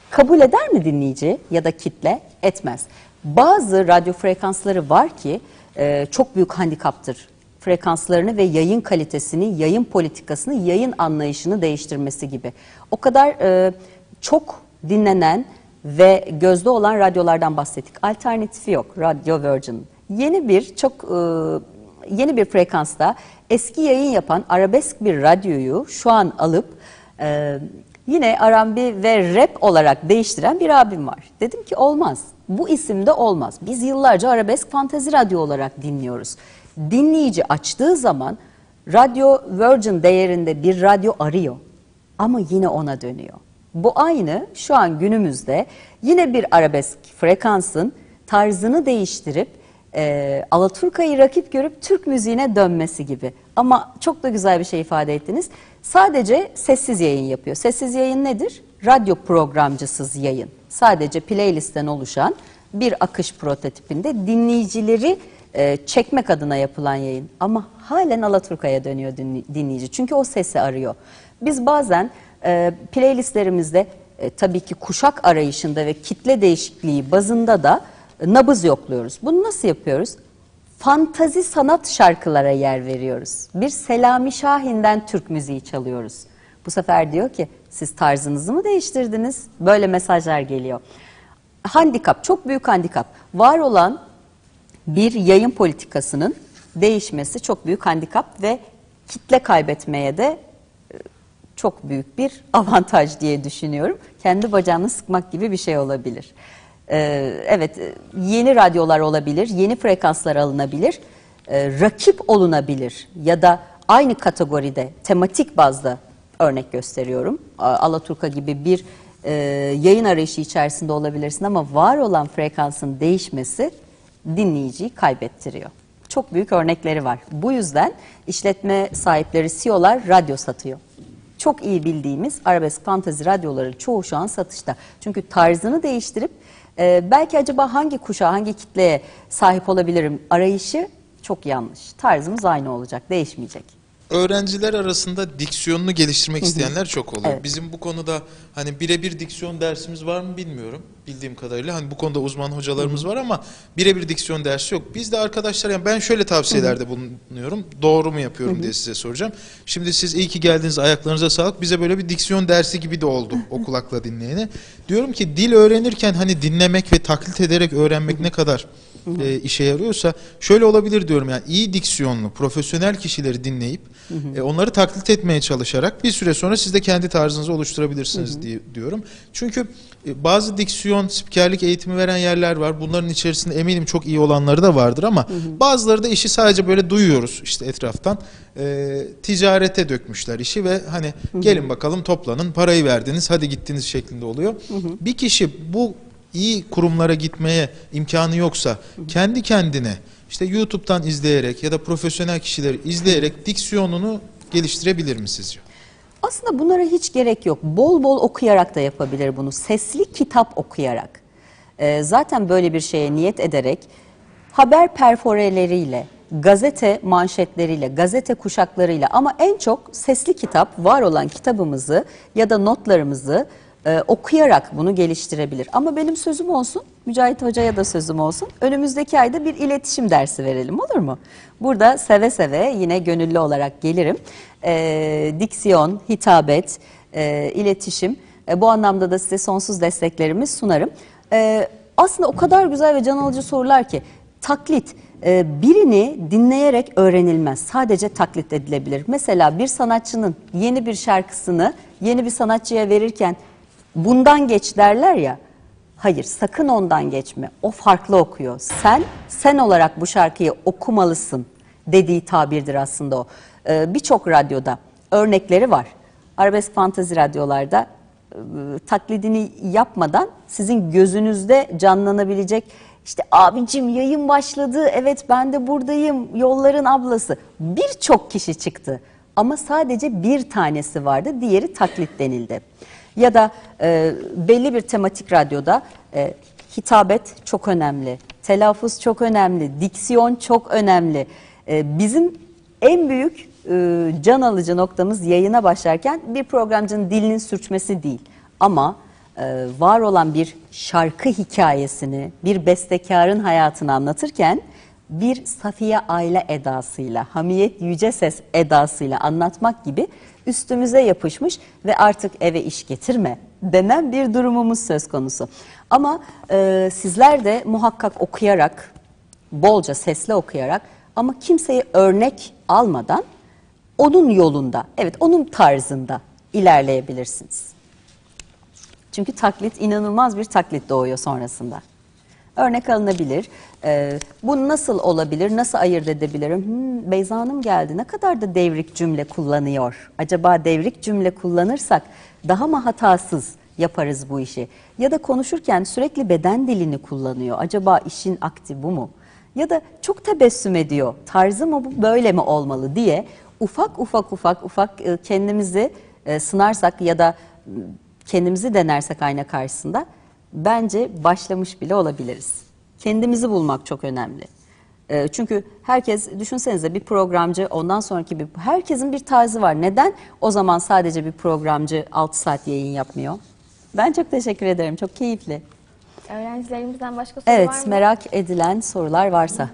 kabul eder mi dinleyici ya da kitle? Etmez. Bazı radyo frekansları var ki e, çok büyük handikaptır frekanslarını ve yayın kalitesini, yayın politikasını, yayın anlayışını değiştirmesi gibi. O kadar e, çok dinlenen ve gözde olan radyolardan bahsettik. Alternatifi yok Radio Virgin. Yeni bir çok e, yeni bir frekansta eski yayın yapan arabesk bir radyoyu şu an alıp e, yine R&B ve rap olarak değiştiren bir abim var. Dedim ki olmaz. Bu isimde olmaz. Biz yıllarca arabesk fantezi radyo olarak dinliyoruz. Dinleyici açtığı zaman Radyo Virgin değerinde bir radyo arıyor ama yine ona dönüyor. Bu aynı şu an günümüzde yine bir arabesk frekansın tarzını değiştirip e, Alaturka'yı rakip görüp Türk müziğine dönmesi gibi. Ama çok da güzel bir şey ifade ettiniz. Sadece sessiz yayın yapıyor. Sessiz yayın nedir? Radyo programcısız yayın. Sadece playlistten oluşan bir akış prototipinde dinleyicileri e, çekmek adına yapılan yayın. Ama halen Alaturka'ya dönüyor dinleyici. Çünkü o sesi arıyor. Biz bazen e, playlistlerimizde e, tabii ki kuşak arayışında ve kitle değişikliği bazında da e, nabız yokluyoruz. Bunu nasıl yapıyoruz? Fantazi sanat şarkılara yer veriyoruz. Bir Selami Şahin'den Türk müziği çalıyoruz. Bu sefer diyor ki siz tarzınızı mı değiştirdiniz? Böyle mesajlar geliyor. Handikap, çok büyük handikap. Var olan bir yayın politikasının değişmesi çok büyük handikap ve kitle kaybetmeye de çok büyük bir avantaj diye düşünüyorum. Kendi bacağını sıkmak gibi bir şey olabilir. Ee, evet, yeni radyolar olabilir, yeni frekanslar alınabilir, e, rakip olunabilir ya da aynı kategoride tematik bazda örnek gösteriyorum. Alaturka gibi bir e, yayın arayışı içerisinde olabilirsin ama var olan frekansın değişmesi dinleyiciyi kaybettiriyor. Çok büyük örnekleri var. Bu yüzden işletme sahipleri, CEO'lar radyo satıyor. Çok iyi bildiğimiz arabesk fantezi radyoları çoğu şu an satışta. Çünkü tarzını değiştirip e, belki acaba hangi kuşağa, hangi kitleye sahip olabilirim arayışı çok yanlış. Tarzımız aynı olacak, değişmeyecek. Öğrenciler arasında diksiyonunu geliştirmek isteyenler çok oluyor. Evet. Bizim bu konuda hani birebir diksiyon dersimiz var mı bilmiyorum. Bildiğim kadarıyla hani bu konuda uzman hocalarımız var ama birebir diksiyon dersi yok. Biz de arkadaşlar yani ben şöyle tavsiyelerde bulunuyorum. Doğru mu yapıyorum diye size soracağım. Şimdi siz iyi ki geldiniz ayaklarınıza sağlık. Bize böyle bir diksiyon dersi gibi de oldu o kulakla dinleyene. Diyorum ki dil öğrenirken hani dinlemek ve taklit ederek öğrenmek ne kadar e, işe yarıyorsa şöyle olabilir diyorum yani iyi diksiyonlu profesyonel kişileri dinleyip e, onları taklit etmeye çalışarak bir süre sonra siz de kendi tarzınızı oluşturabilirsiniz diye diyorum. Çünkü e, bazı diksiyon spikerlik eğitimi veren yerler var. Bunların içerisinde eminim çok iyi olanları da vardır ama bazıları da işi sadece böyle duyuyoruz işte etraftan. E, ticarete dökmüşler işi ve hani gelin bakalım toplanın parayı verdiniz hadi gittiniz şeklinde oluyor. Bir kişi bu iyi kurumlara gitmeye imkanı yoksa kendi kendine işte YouTube'dan izleyerek ya da profesyonel kişileri izleyerek diksiyonunu geliştirebilir mi sizce? Aslında bunlara hiç gerek yok. Bol bol okuyarak da yapabilir bunu. Sesli kitap okuyarak. Ee, zaten böyle bir şeye niyet ederek haber perforeleriyle, gazete manşetleriyle, gazete kuşaklarıyla ama en çok sesli kitap, var olan kitabımızı ya da notlarımızı e, okuyarak bunu geliştirebilir. Ama benim sözüm olsun, Mücahit Hoca'ya da sözüm olsun. Önümüzdeki ayda bir iletişim dersi verelim olur mu? Burada seve seve yine gönüllü olarak gelirim. E, diksiyon, hitabet, e, iletişim e, bu anlamda da size sonsuz desteklerimi sunarım. E, aslında o kadar güzel ve can alıcı sorular ki taklit e, birini dinleyerek öğrenilmez. Sadece taklit edilebilir. Mesela bir sanatçının yeni bir şarkısını yeni bir sanatçıya verirken bundan geç derler ya. Hayır sakın ondan geçme. O farklı okuyor. Sen sen olarak bu şarkıyı okumalısın dediği tabirdir aslında o. Ee, Birçok radyoda örnekleri var. Arabesk fantezi radyolarda e, taklidini yapmadan sizin gözünüzde canlanabilecek işte abicim yayın başladı evet ben de buradayım yolların ablası birçok kişi çıktı ama sadece bir tanesi vardı diğeri taklit denildi. Ya da e, belli bir tematik radyoda e, hitabet çok önemli, telaffuz çok önemli, diksiyon çok önemli. E, bizim en büyük e, can alıcı noktamız yayına başlarken bir programcının dilinin sürçmesi değil. Ama e, var olan bir şarkı hikayesini, bir bestekarın hayatını anlatırken bir Safiye aile edasıyla, Hamiyet Yüce Ses edasıyla anlatmak gibi üstümüze yapışmış ve artık eve iş getirme denen bir durumumuz söz konusu. Ama e, sizler de muhakkak okuyarak, bolca sesli okuyarak ama kimseyi örnek almadan onun yolunda, evet onun tarzında ilerleyebilirsiniz. Çünkü taklit inanılmaz bir taklit doğuyor sonrasında. Örnek alınabilir. Ee, bu nasıl olabilir, nasıl ayırt edebilirim? Hmm, Beyza Hanım geldi, ne kadar da devrik cümle kullanıyor. Acaba devrik cümle kullanırsak daha mı hatasız yaparız bu işi? Ya da konuşurken sürekli beden dilini kullanıyor. Acaba işin akti bu mu? Ya da çok tebessüm ediyor, tarzı mı bu, böyle mi olmalı diye ufak ufak ufak ufak e, kendimizi e, sınarsak ya da kendimizi denersek ayna karşısında bence başlamış bile olabiliriz. Kendimizi bulmak çok önemli. E, Çünkü herkes düşünsenize bir programcı ondan sonraki bir herkesin bir tarzı var. Neden o zaman sadece bir programcı 6 saat yayın yapmıyor? Ben çok teşekkür ederim. Çok keyifli. Öğrencilerimizden başka soru var Evet, mı? merak edilen sorular varsa.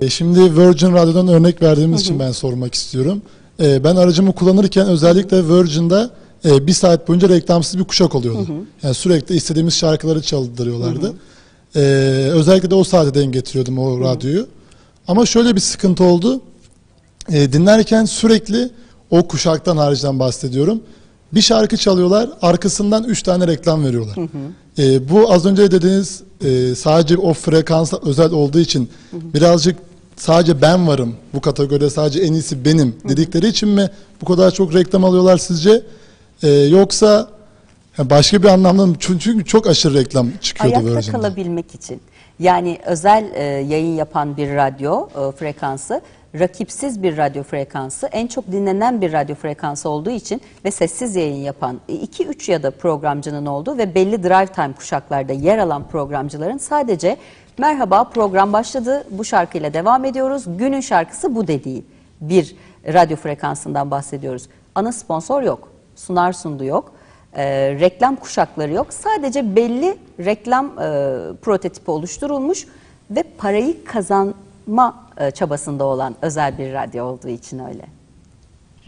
E, Şimdi Virgin Radyo'dan örnek verdiğimiz için ben sormak istiyorum. E, Ben aracımı kullanırken özellikle Virgin'da e, bir saat boyunca reklamsız bir kuşak oluyordu. Yani sürekli istediğimiz şarkıları çaldırıyorlardı. E, özellikle de o saate denk getiriyordum o radyoyu. Ama şöyle bir sıkıntı oldu. E, dinlerken sürekli o kuşaktan haricden bahsediyorum. Bir şarkı çalıyorlar, arkasından üç tane reklam veriyorlar. E, bu az önce dediğiniz e, sadece o frekansa özel olduğu için birazcık sadece ben varım bu kategoride sadece en iyisi benim dedikleri için mi bu kadar çok reklam alıyorlar sizce? E, yoksa Yani başka bir anlamda? Çünkü çünkü çok aşırı reklam çıkıyordu Ayakta Virgin'de. kalabilmek için. Yani özel e, yayın yapan bir radyo e, frekansı, rakipsiz bir radyo frekansı, en çok dinlenen bir radyo frekansı olduğu için ve sessiz yayın yapan 2-3 ya da programcının olduğu ve belli drive time kuşaklarda yer alan programcıların sadece merhaba program başladı bu şarkıyla devam ediyoruz günün şarkısı bu dediği bir radyo frekansından bahsediyoruz. Ana sponsor yok, sunar sundu yok. E, reklam kuşakları yok. Sadece belli reklam e, prototipi oluşturulmuş ve parayı kazanma e, çabasında olan özel bir radyo olduğu için öyle.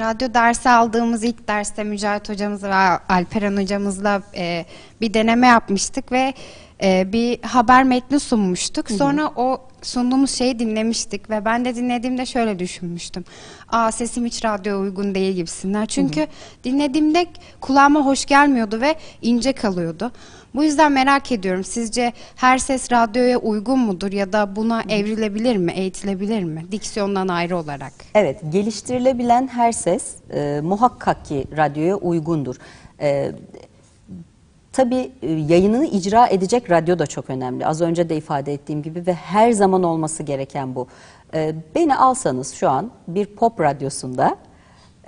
Radyo dersi aldığımız ilk derste Mücahit hocamız ve Alperen hocamızla e, bir deneme yapmıştık ve e, bir haber metni sunmuştuk. Sonra o sunduğumuz şeyi dinlemiştik ve ben de dinlediğimde şöyle düşünmüştüm. Aa sesim hiç radyoya uygun değil gibisinden. Çünkü dinlediğimde kulağıma hoş gelmiyordu ve ince kalıyordu. Bu yüzden merak ediyorum. Sizce her ses radyoya uygun mudur ya da buna evrilebilir mi, eğitilebilir mi? Diksiyondan ayrı olarak. Evet, geliştirilebilen her ses e, muhakkak ki radyoya uygundur. E, tabii e, yayınını icra edecek radyo da çok önemli. Az önce de ifade ettiğim gibi ve her zaman olması gereken bu. E, beni alsanız şu an bir pop radyosunda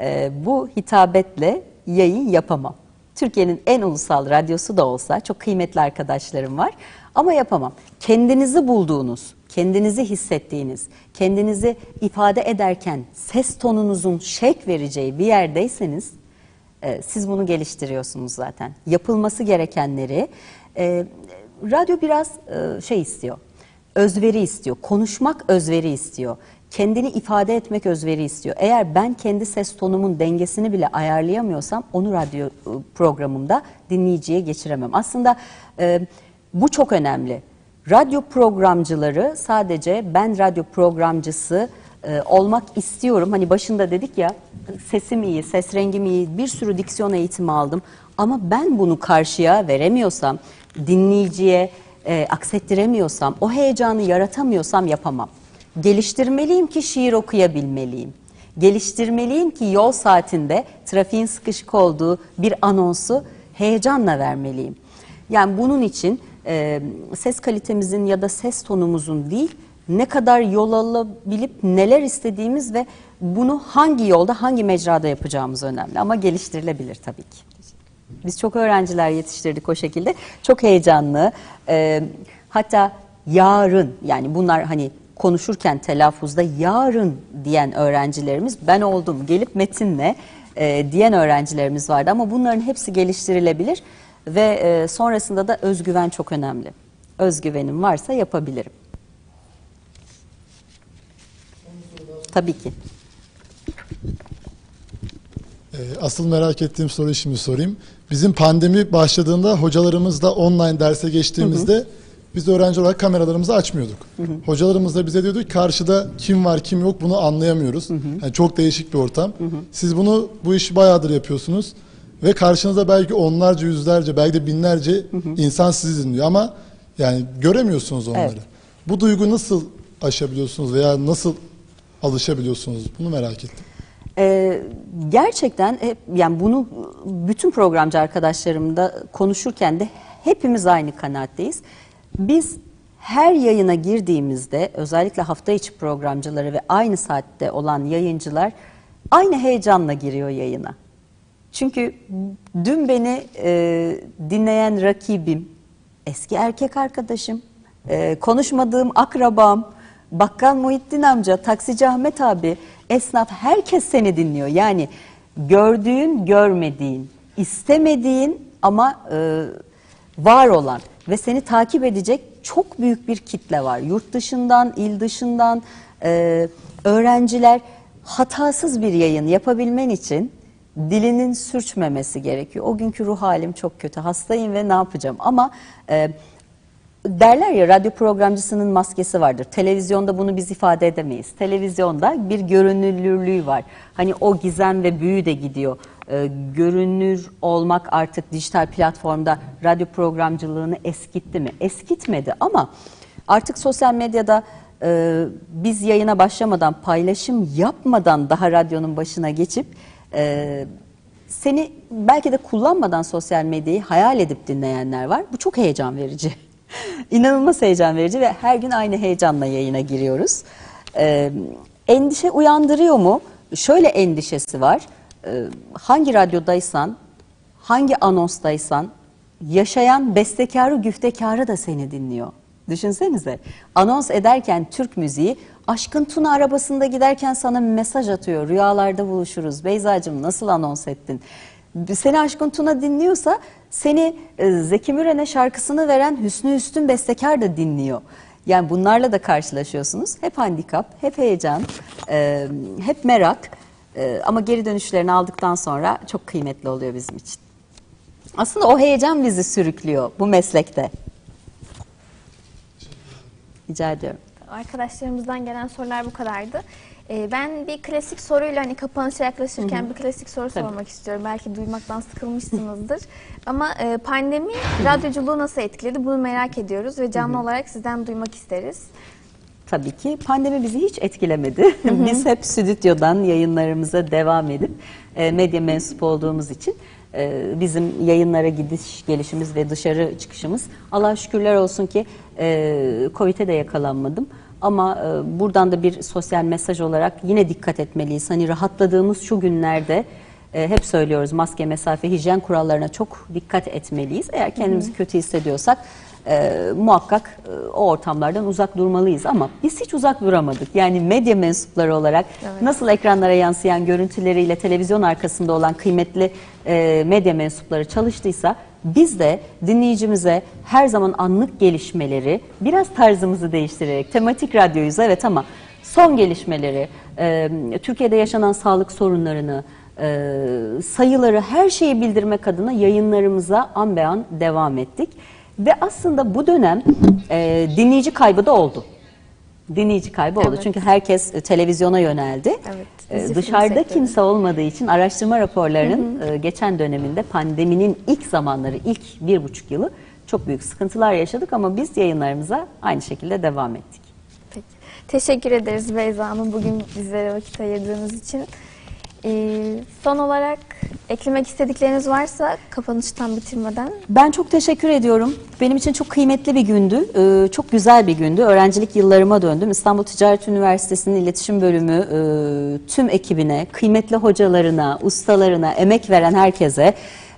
e, bu hitabetle yayın yapamam. Türkiye'nin en ulusal radyosu da olsa çok kıymetli arkadaşlarım var ama yapamam. Kendinizi bulduğunuz, kendinizi hissettiğiniz, kendinizi ifade ederken ses tonunuzun şek vereceği bir yerdeyseniz e, siz bunu geliştiriyorsunuz zaten. Yapılması gerekenleri e, radyo biraz e, şey istiyor. Özveri istiyor. Konuşmak özveri istiyor. Kendini ifade etmek özveri istiyor. Eğer ben kendi ses tonumun dengesini bile ayarlayamıyorsam onu radyo programımda dinleyiciye geçiremem. Aslında bu çok önemli. Radyo programcıları sadece ben radyo programcısı e, olmak istiyorum. Hani başında dedik ya sesim iyi, ses rengim iyi, bir sürü diksiyon eğitimi aldım. Ama ben bunu karşıya veremiyorsam, dinleyiciye e, aksettiremiyorsam, o heyecanı yaratamıyorsam yapamam. Geliştirmeliyim ki şiir okuyabilmeliyim. Geliştirmeliyim ki yol saatinde trafiğin sıkışık olduğu bir anonsu heyecanla vermeliyim. Yani bunun için e, ses kalitemizin ya da ses tonumuzun değil, ne kadar yol alabilip neler istediğimiz ve bunu hangi yolda, hangi mecrada yapacağımız önemli. Ama geliştirilebilir tabii ki. Biz çok öğrenciler yetiştirdik o şekilde. Çok heyecanlı. Ee, hatta yarın yani bunlar hani konuşurken telaffuzda yarın diyen öğrencilerimiz ben oldum gelip metinle e, diyen öğrencilerimiz vardı ama bunların hepsi geliştirilebilir ve e, sonrasında da özgüven çok önemli. Özgüvenim varsa yapabilirim. Tabii ki. Ee, Asıl merak ettiğim soruyu şimdi sorayım. Bizim pandemi başladığında hocalarımızla online derse geçtiğimizde biz öğrenci olarak kameralarımızı açmıyorduk. Hocalarımız da bize diyordu ki karşıda kim var kim yok bunu anlayamıyoruz. Yani çok değişik bir ortam. Siz bunu bu işi bayağıdır yapıyorsunuz ve karşınızda belki onlarca yüzlerce belki de binlerce insan sizi dinliyor ama yani göremiyorsunuz onları. Evet. Bu duygu nasıl aşabiliyorsunuz veya nasıl alışabiliyorsunuz bunu merak ettim. Ee, gerçekten hep, yani bunu bütün programcı arkadaşlarımda konuşurken de hepimiz aynı kanaatteyiz. Biz her yayına girdiğimizde özellikle hafta içi programcıları ve aynı saatte olan yayıncılar aynı heyecanla giriyor yayına. Çünkü dün beni e, dinleyen rakibim, eski erkek arkadaşım, e, konuşmadığım akrabam, bakkal Muhittin amca, taksici Ahmet abi, esnaf herkes seni dinliyor. Yani gördüğün, görmediğin, istemediğin ama e, var olan ve seni takip edecek çok büyük bir kitle var. Yurt dışından, il dışından e, öğrenciler hatasız bir yayın yapabilmen için dilinin sürçmemesi gerekiyor. O günkü ruh halim çok kötü, hastayım ve ne yapacağım? Ama e, derler ya radyo programcısının maskesi vardır. Televizyonda bunu biz ifade edemeyiz. Televizyonda bir görünürlülüğü var. Hani o gizem ve büyü de gidiyor. Ee, görünür olmak artık dijital platformda radyo programcılığını eskitti mi? Eskitmedi ama artık sosyal medyada e, biz yayına başlamadan paylaşım yapmadan daha radyonun başına geçip e, Seni belki de kullanmadan sosyal medyayı hayal edip dinleyenler var. Bu çok heyecan verici. İnanılmaz heyecan verici ve her gün aynı heyecanla yayına giriyoruz. Ee, endişe uyandırıyor mu? Şöyle endişesi var. Ee, hangi radyodaysan, hangi anonstaysan yaşayan bestekarı güftekarı da seni dinliyor. Düşünsenize anons ederken Türk müziği Aşkın Tuna arabasında giderken sana mesaj atıyor. Rüyalarda buluşuruz. Beyzacığım nasıl anons ettin? Seni Aşkın Tuna dinliyorsa seni e, Zeki Müren'e şarkısını veren Hüsnü Üstün bestekar da dinliyor. Yani bunlarla da karşılaşıyorsunuz. Hep handikap, hep heyecan, e, hep merak. E, ama geri dönüşlerini aldıktan sonra çok kıymetli oluyor bizim için. Aslında o heyecan bizi sürüklüyor bu meslekte. Rica ediyorum. Arkadaşlarımızdan gelen sorular bu kadardı. Ee, ben bir klasik soruyla hani kapanışa yaklaşırken bir klasik soru Tabii. sormak istiyorum. Belki duymaktan sıkılmışsınızdır. Ama e, pandemi radyoculuğu nasıl etkiledi bunu merak ediyoruz ve canlı olarak sizden duymak isteriz. Tabii ki pandemi bizi hiç etkilemedi. Biz hep stüdyodan yayınlarımıza devam edip e, medya mensup olduğumuz için e, bizim yayınlara gidiş gelişimiz ve dışarı çıkışımız Allah'a şükürler olsun ki e, Covid'e de yakalanmadım. Ama e, buradan da bir sosyal mesaj olarak yine dikkat etmeliyiz. Hani rahatladığımız şu günlerde e, hep söylüyoruz maske, mesafe, hijyen kurallarına çok dikkat etmeliyiz. Eğer kendimizi kötü hissediyorsak e, muhakkak e, o ortamlardan uzak durmalıyız. Ama biz hiç uzak duramadık. Yani medya mensupları olarak nasıl ekranlara yansıyan görüntüleriyle televizyon arkasında olan kıymetli e, medya mensupları çalıştıysa biz de dinleyicimize her zaman anlık gelişmeleri biraz tarzımızı değiştirerek tematik radyoyuz evet ama son gelişmeleri, e, Türkiye'de yaşanan sağlık sorunlarını, e, sayıları her şeyi bildirmek adına yayınlarımıza an be an devam ettik. Ve aslında bu dönem e, dinleyici kaybı da oldu. Dinleyici kaybı oldu. Evet. Çünkü herkes e, televizyona yöneldi. Evet, E, dışarıda kimse olmadığı için araştırma raporlarının e, geçen döneminde pandeminin ilk zamanları, ilk bir buçuk yılı çok büyük sıkıntılar yaşadık ama biz yayınlarımıza aynı şekilde devam ettik. Peki. Teşekkür ederiz Beyza Hanım bugün bizlere vakit ayırdığınız için. Ee, son olarak eklemek istedikleriniz varsa kapanıştan bitirmeden Ben çok teşekkür ediyorum. Benim için çok kıymetli bir gündü. Ee, çok güzel bir gündü. Öğrencilik yıllarıma döndüm. İstanbul Ticaret Üniversitesi'nin iletişim bölümü e, tüm ekibine, kıymetli hocalarına, ustalarına, emek veren herkese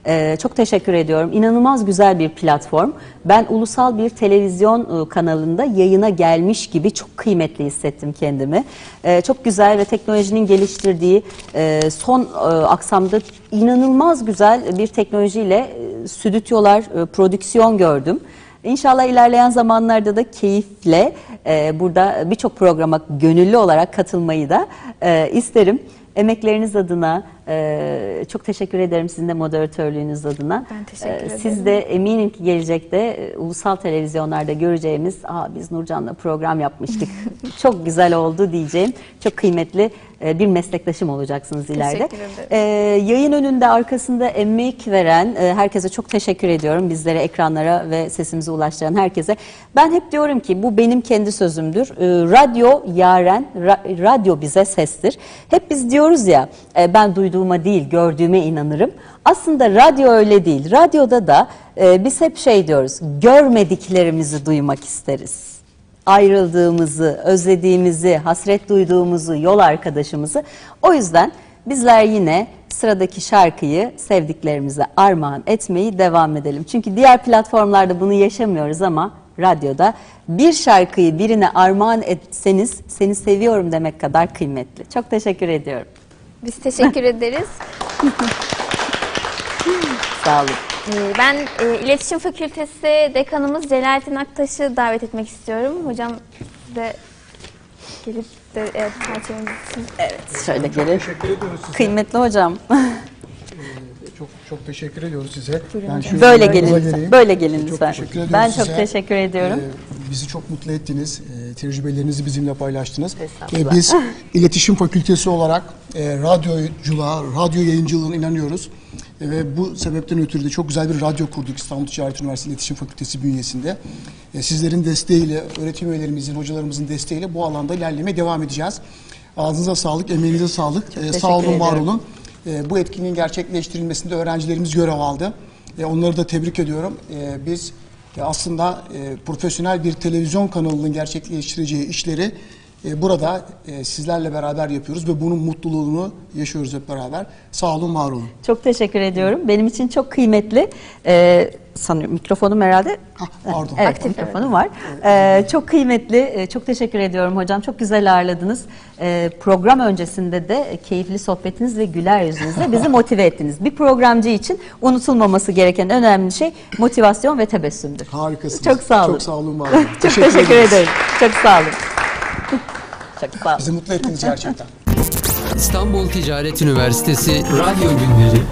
e, çok teşekkür ediyorum. İnanılmaz güzel bir platform. Ben ulusal bir televizyon e, kanalında yayına gelmiş gibi çok kıymetli hissettim kendimi. E, çok güzel ve teknolojinin geliştirdiği e, son e, aksamda inanılmaz güzel bir teknolojiyle e, stüdyolar, e, prodüksiyon gördüm. İnşallah ilerleyen zamanlarda da keyifle e, burada birçok programa gönüllü olarak katılmayı da e, isterim. Emekleriniz adına e, çok teşekkür ederim sizin de moderatörlüğünüz adına. Ben teşekkür ederim. Siz de eminim ki gelecekte e, ulusal televizyonlarda göreceğimiz, Aa, biz Nurcan'la program yapmıştık, çok güzel oldu diyeceğim. Çok kıymetli e, bir meslektaşım olacaksınız ileride. E, yayın önünde arkasında emek veren e, herkese çok teşekkür ediyorum. Bizlere ekranlara ve sesimizi ulaştıran herkese. Ben hep diyorum ki bu benim kendi sözümdür. E, radyo yaren, ra- radyo bize sestir. Hep biz diyoruz ya e, ben duyduğuma değil gördüğüme inanırım. Aslında radyo öyle değil. Radyoda da e, biz hep şey diyoruz görmediklerimizi duymak isteriz ayrıldığımızı, özlediğimizi, hasret duyduğumuzu, yol arkadaşımızı. O yüzden bizler yine sıradaki şarkıyı sevdiklerimize armağan etmeyi devam edelim. Çünkü diğer platformlarda bunu yaşamıyoruz ama radyoda bir şarkıyı birine armağan etseniz seni seviyorum demek kadar kıymetli. Çok teşekkür ediyorum. biz teşekkür ederiz. Sağ olun. Ee, Ben e, İletişim Fakültesi Dekanımız Celalettin Aktaş'ı davet etmek istiyorum. Hocam de gelip de evet, parçamız için. Şöyle gelin. Teşekkür ediyoruz size. Kıymetli hocam. Çok çok teşekkür ediyoruz size. Yani şöyle Böyle gelin lütfen. Böyle gelin Çok lütfen. ediyoruz Ben çok size. teşekkür ediyorum. Ee, bizi çok mutlu ettiniz. Ee, tecrübelerinizi bizimle paylaştınız. Ve biz iletişim fakültesi olarak e, radyoculuğa, radyo yayıncılığına inanıyoruz. E, ve bu sebepten ötürü de çok güzel bir radyo kurduk İstanbul Ticaret Üniversitesi İletişim Fakültesi bünyesinde. E, sizlerin desteğiyle, öğretim üyelerimizin, hocalarımızın desteğiyle bu alanda ilerlemeye devam edeceğiz. Ağzınıza sağlık, emeğinize sağlık. E, teşekkür sağ olun, var olun. E, bu etkinliğin gerçekleştirilmesinde öğrencilerimiz görev aldı. E, onları da tebrik ediyorum. E, biz e, aslında e, profesyonel bir televizyon kanalının gerçekleştireceği işleri e, burada e, sizlerle beraber yapıyoruz ve bunun mutluluğunu yaşıyoruz hep beraber. Sağ olun, var olun. Çok teşekkür ediyorum. Benim için çok kıymetli. Ee, sanıyorum mikrofonum herhalde. Hah, pardon. Evet, Aktif, mikrofonum var. Ee, çok kıymetli. Ee, çok teşekkür ediyorum hocam. Çok güzel ağırladınız. Ee, program öncesinde de keyifli sohbetiniz ve güler yüzünüzle bizi motive ettiniz. Bir programcı için unutulmaması gereken önemli şey motivasyon ve tebessümdür. Harikasınız. Çok sağ olun. Çok sağ olun, var olun. Çok teşekkür, ederiz. ederim. Çok sağ olun. Çok sağ. Bizi mutlu ettiniz gerçekten. İstanbul Ticaret Üniversitesi Radyo Günleri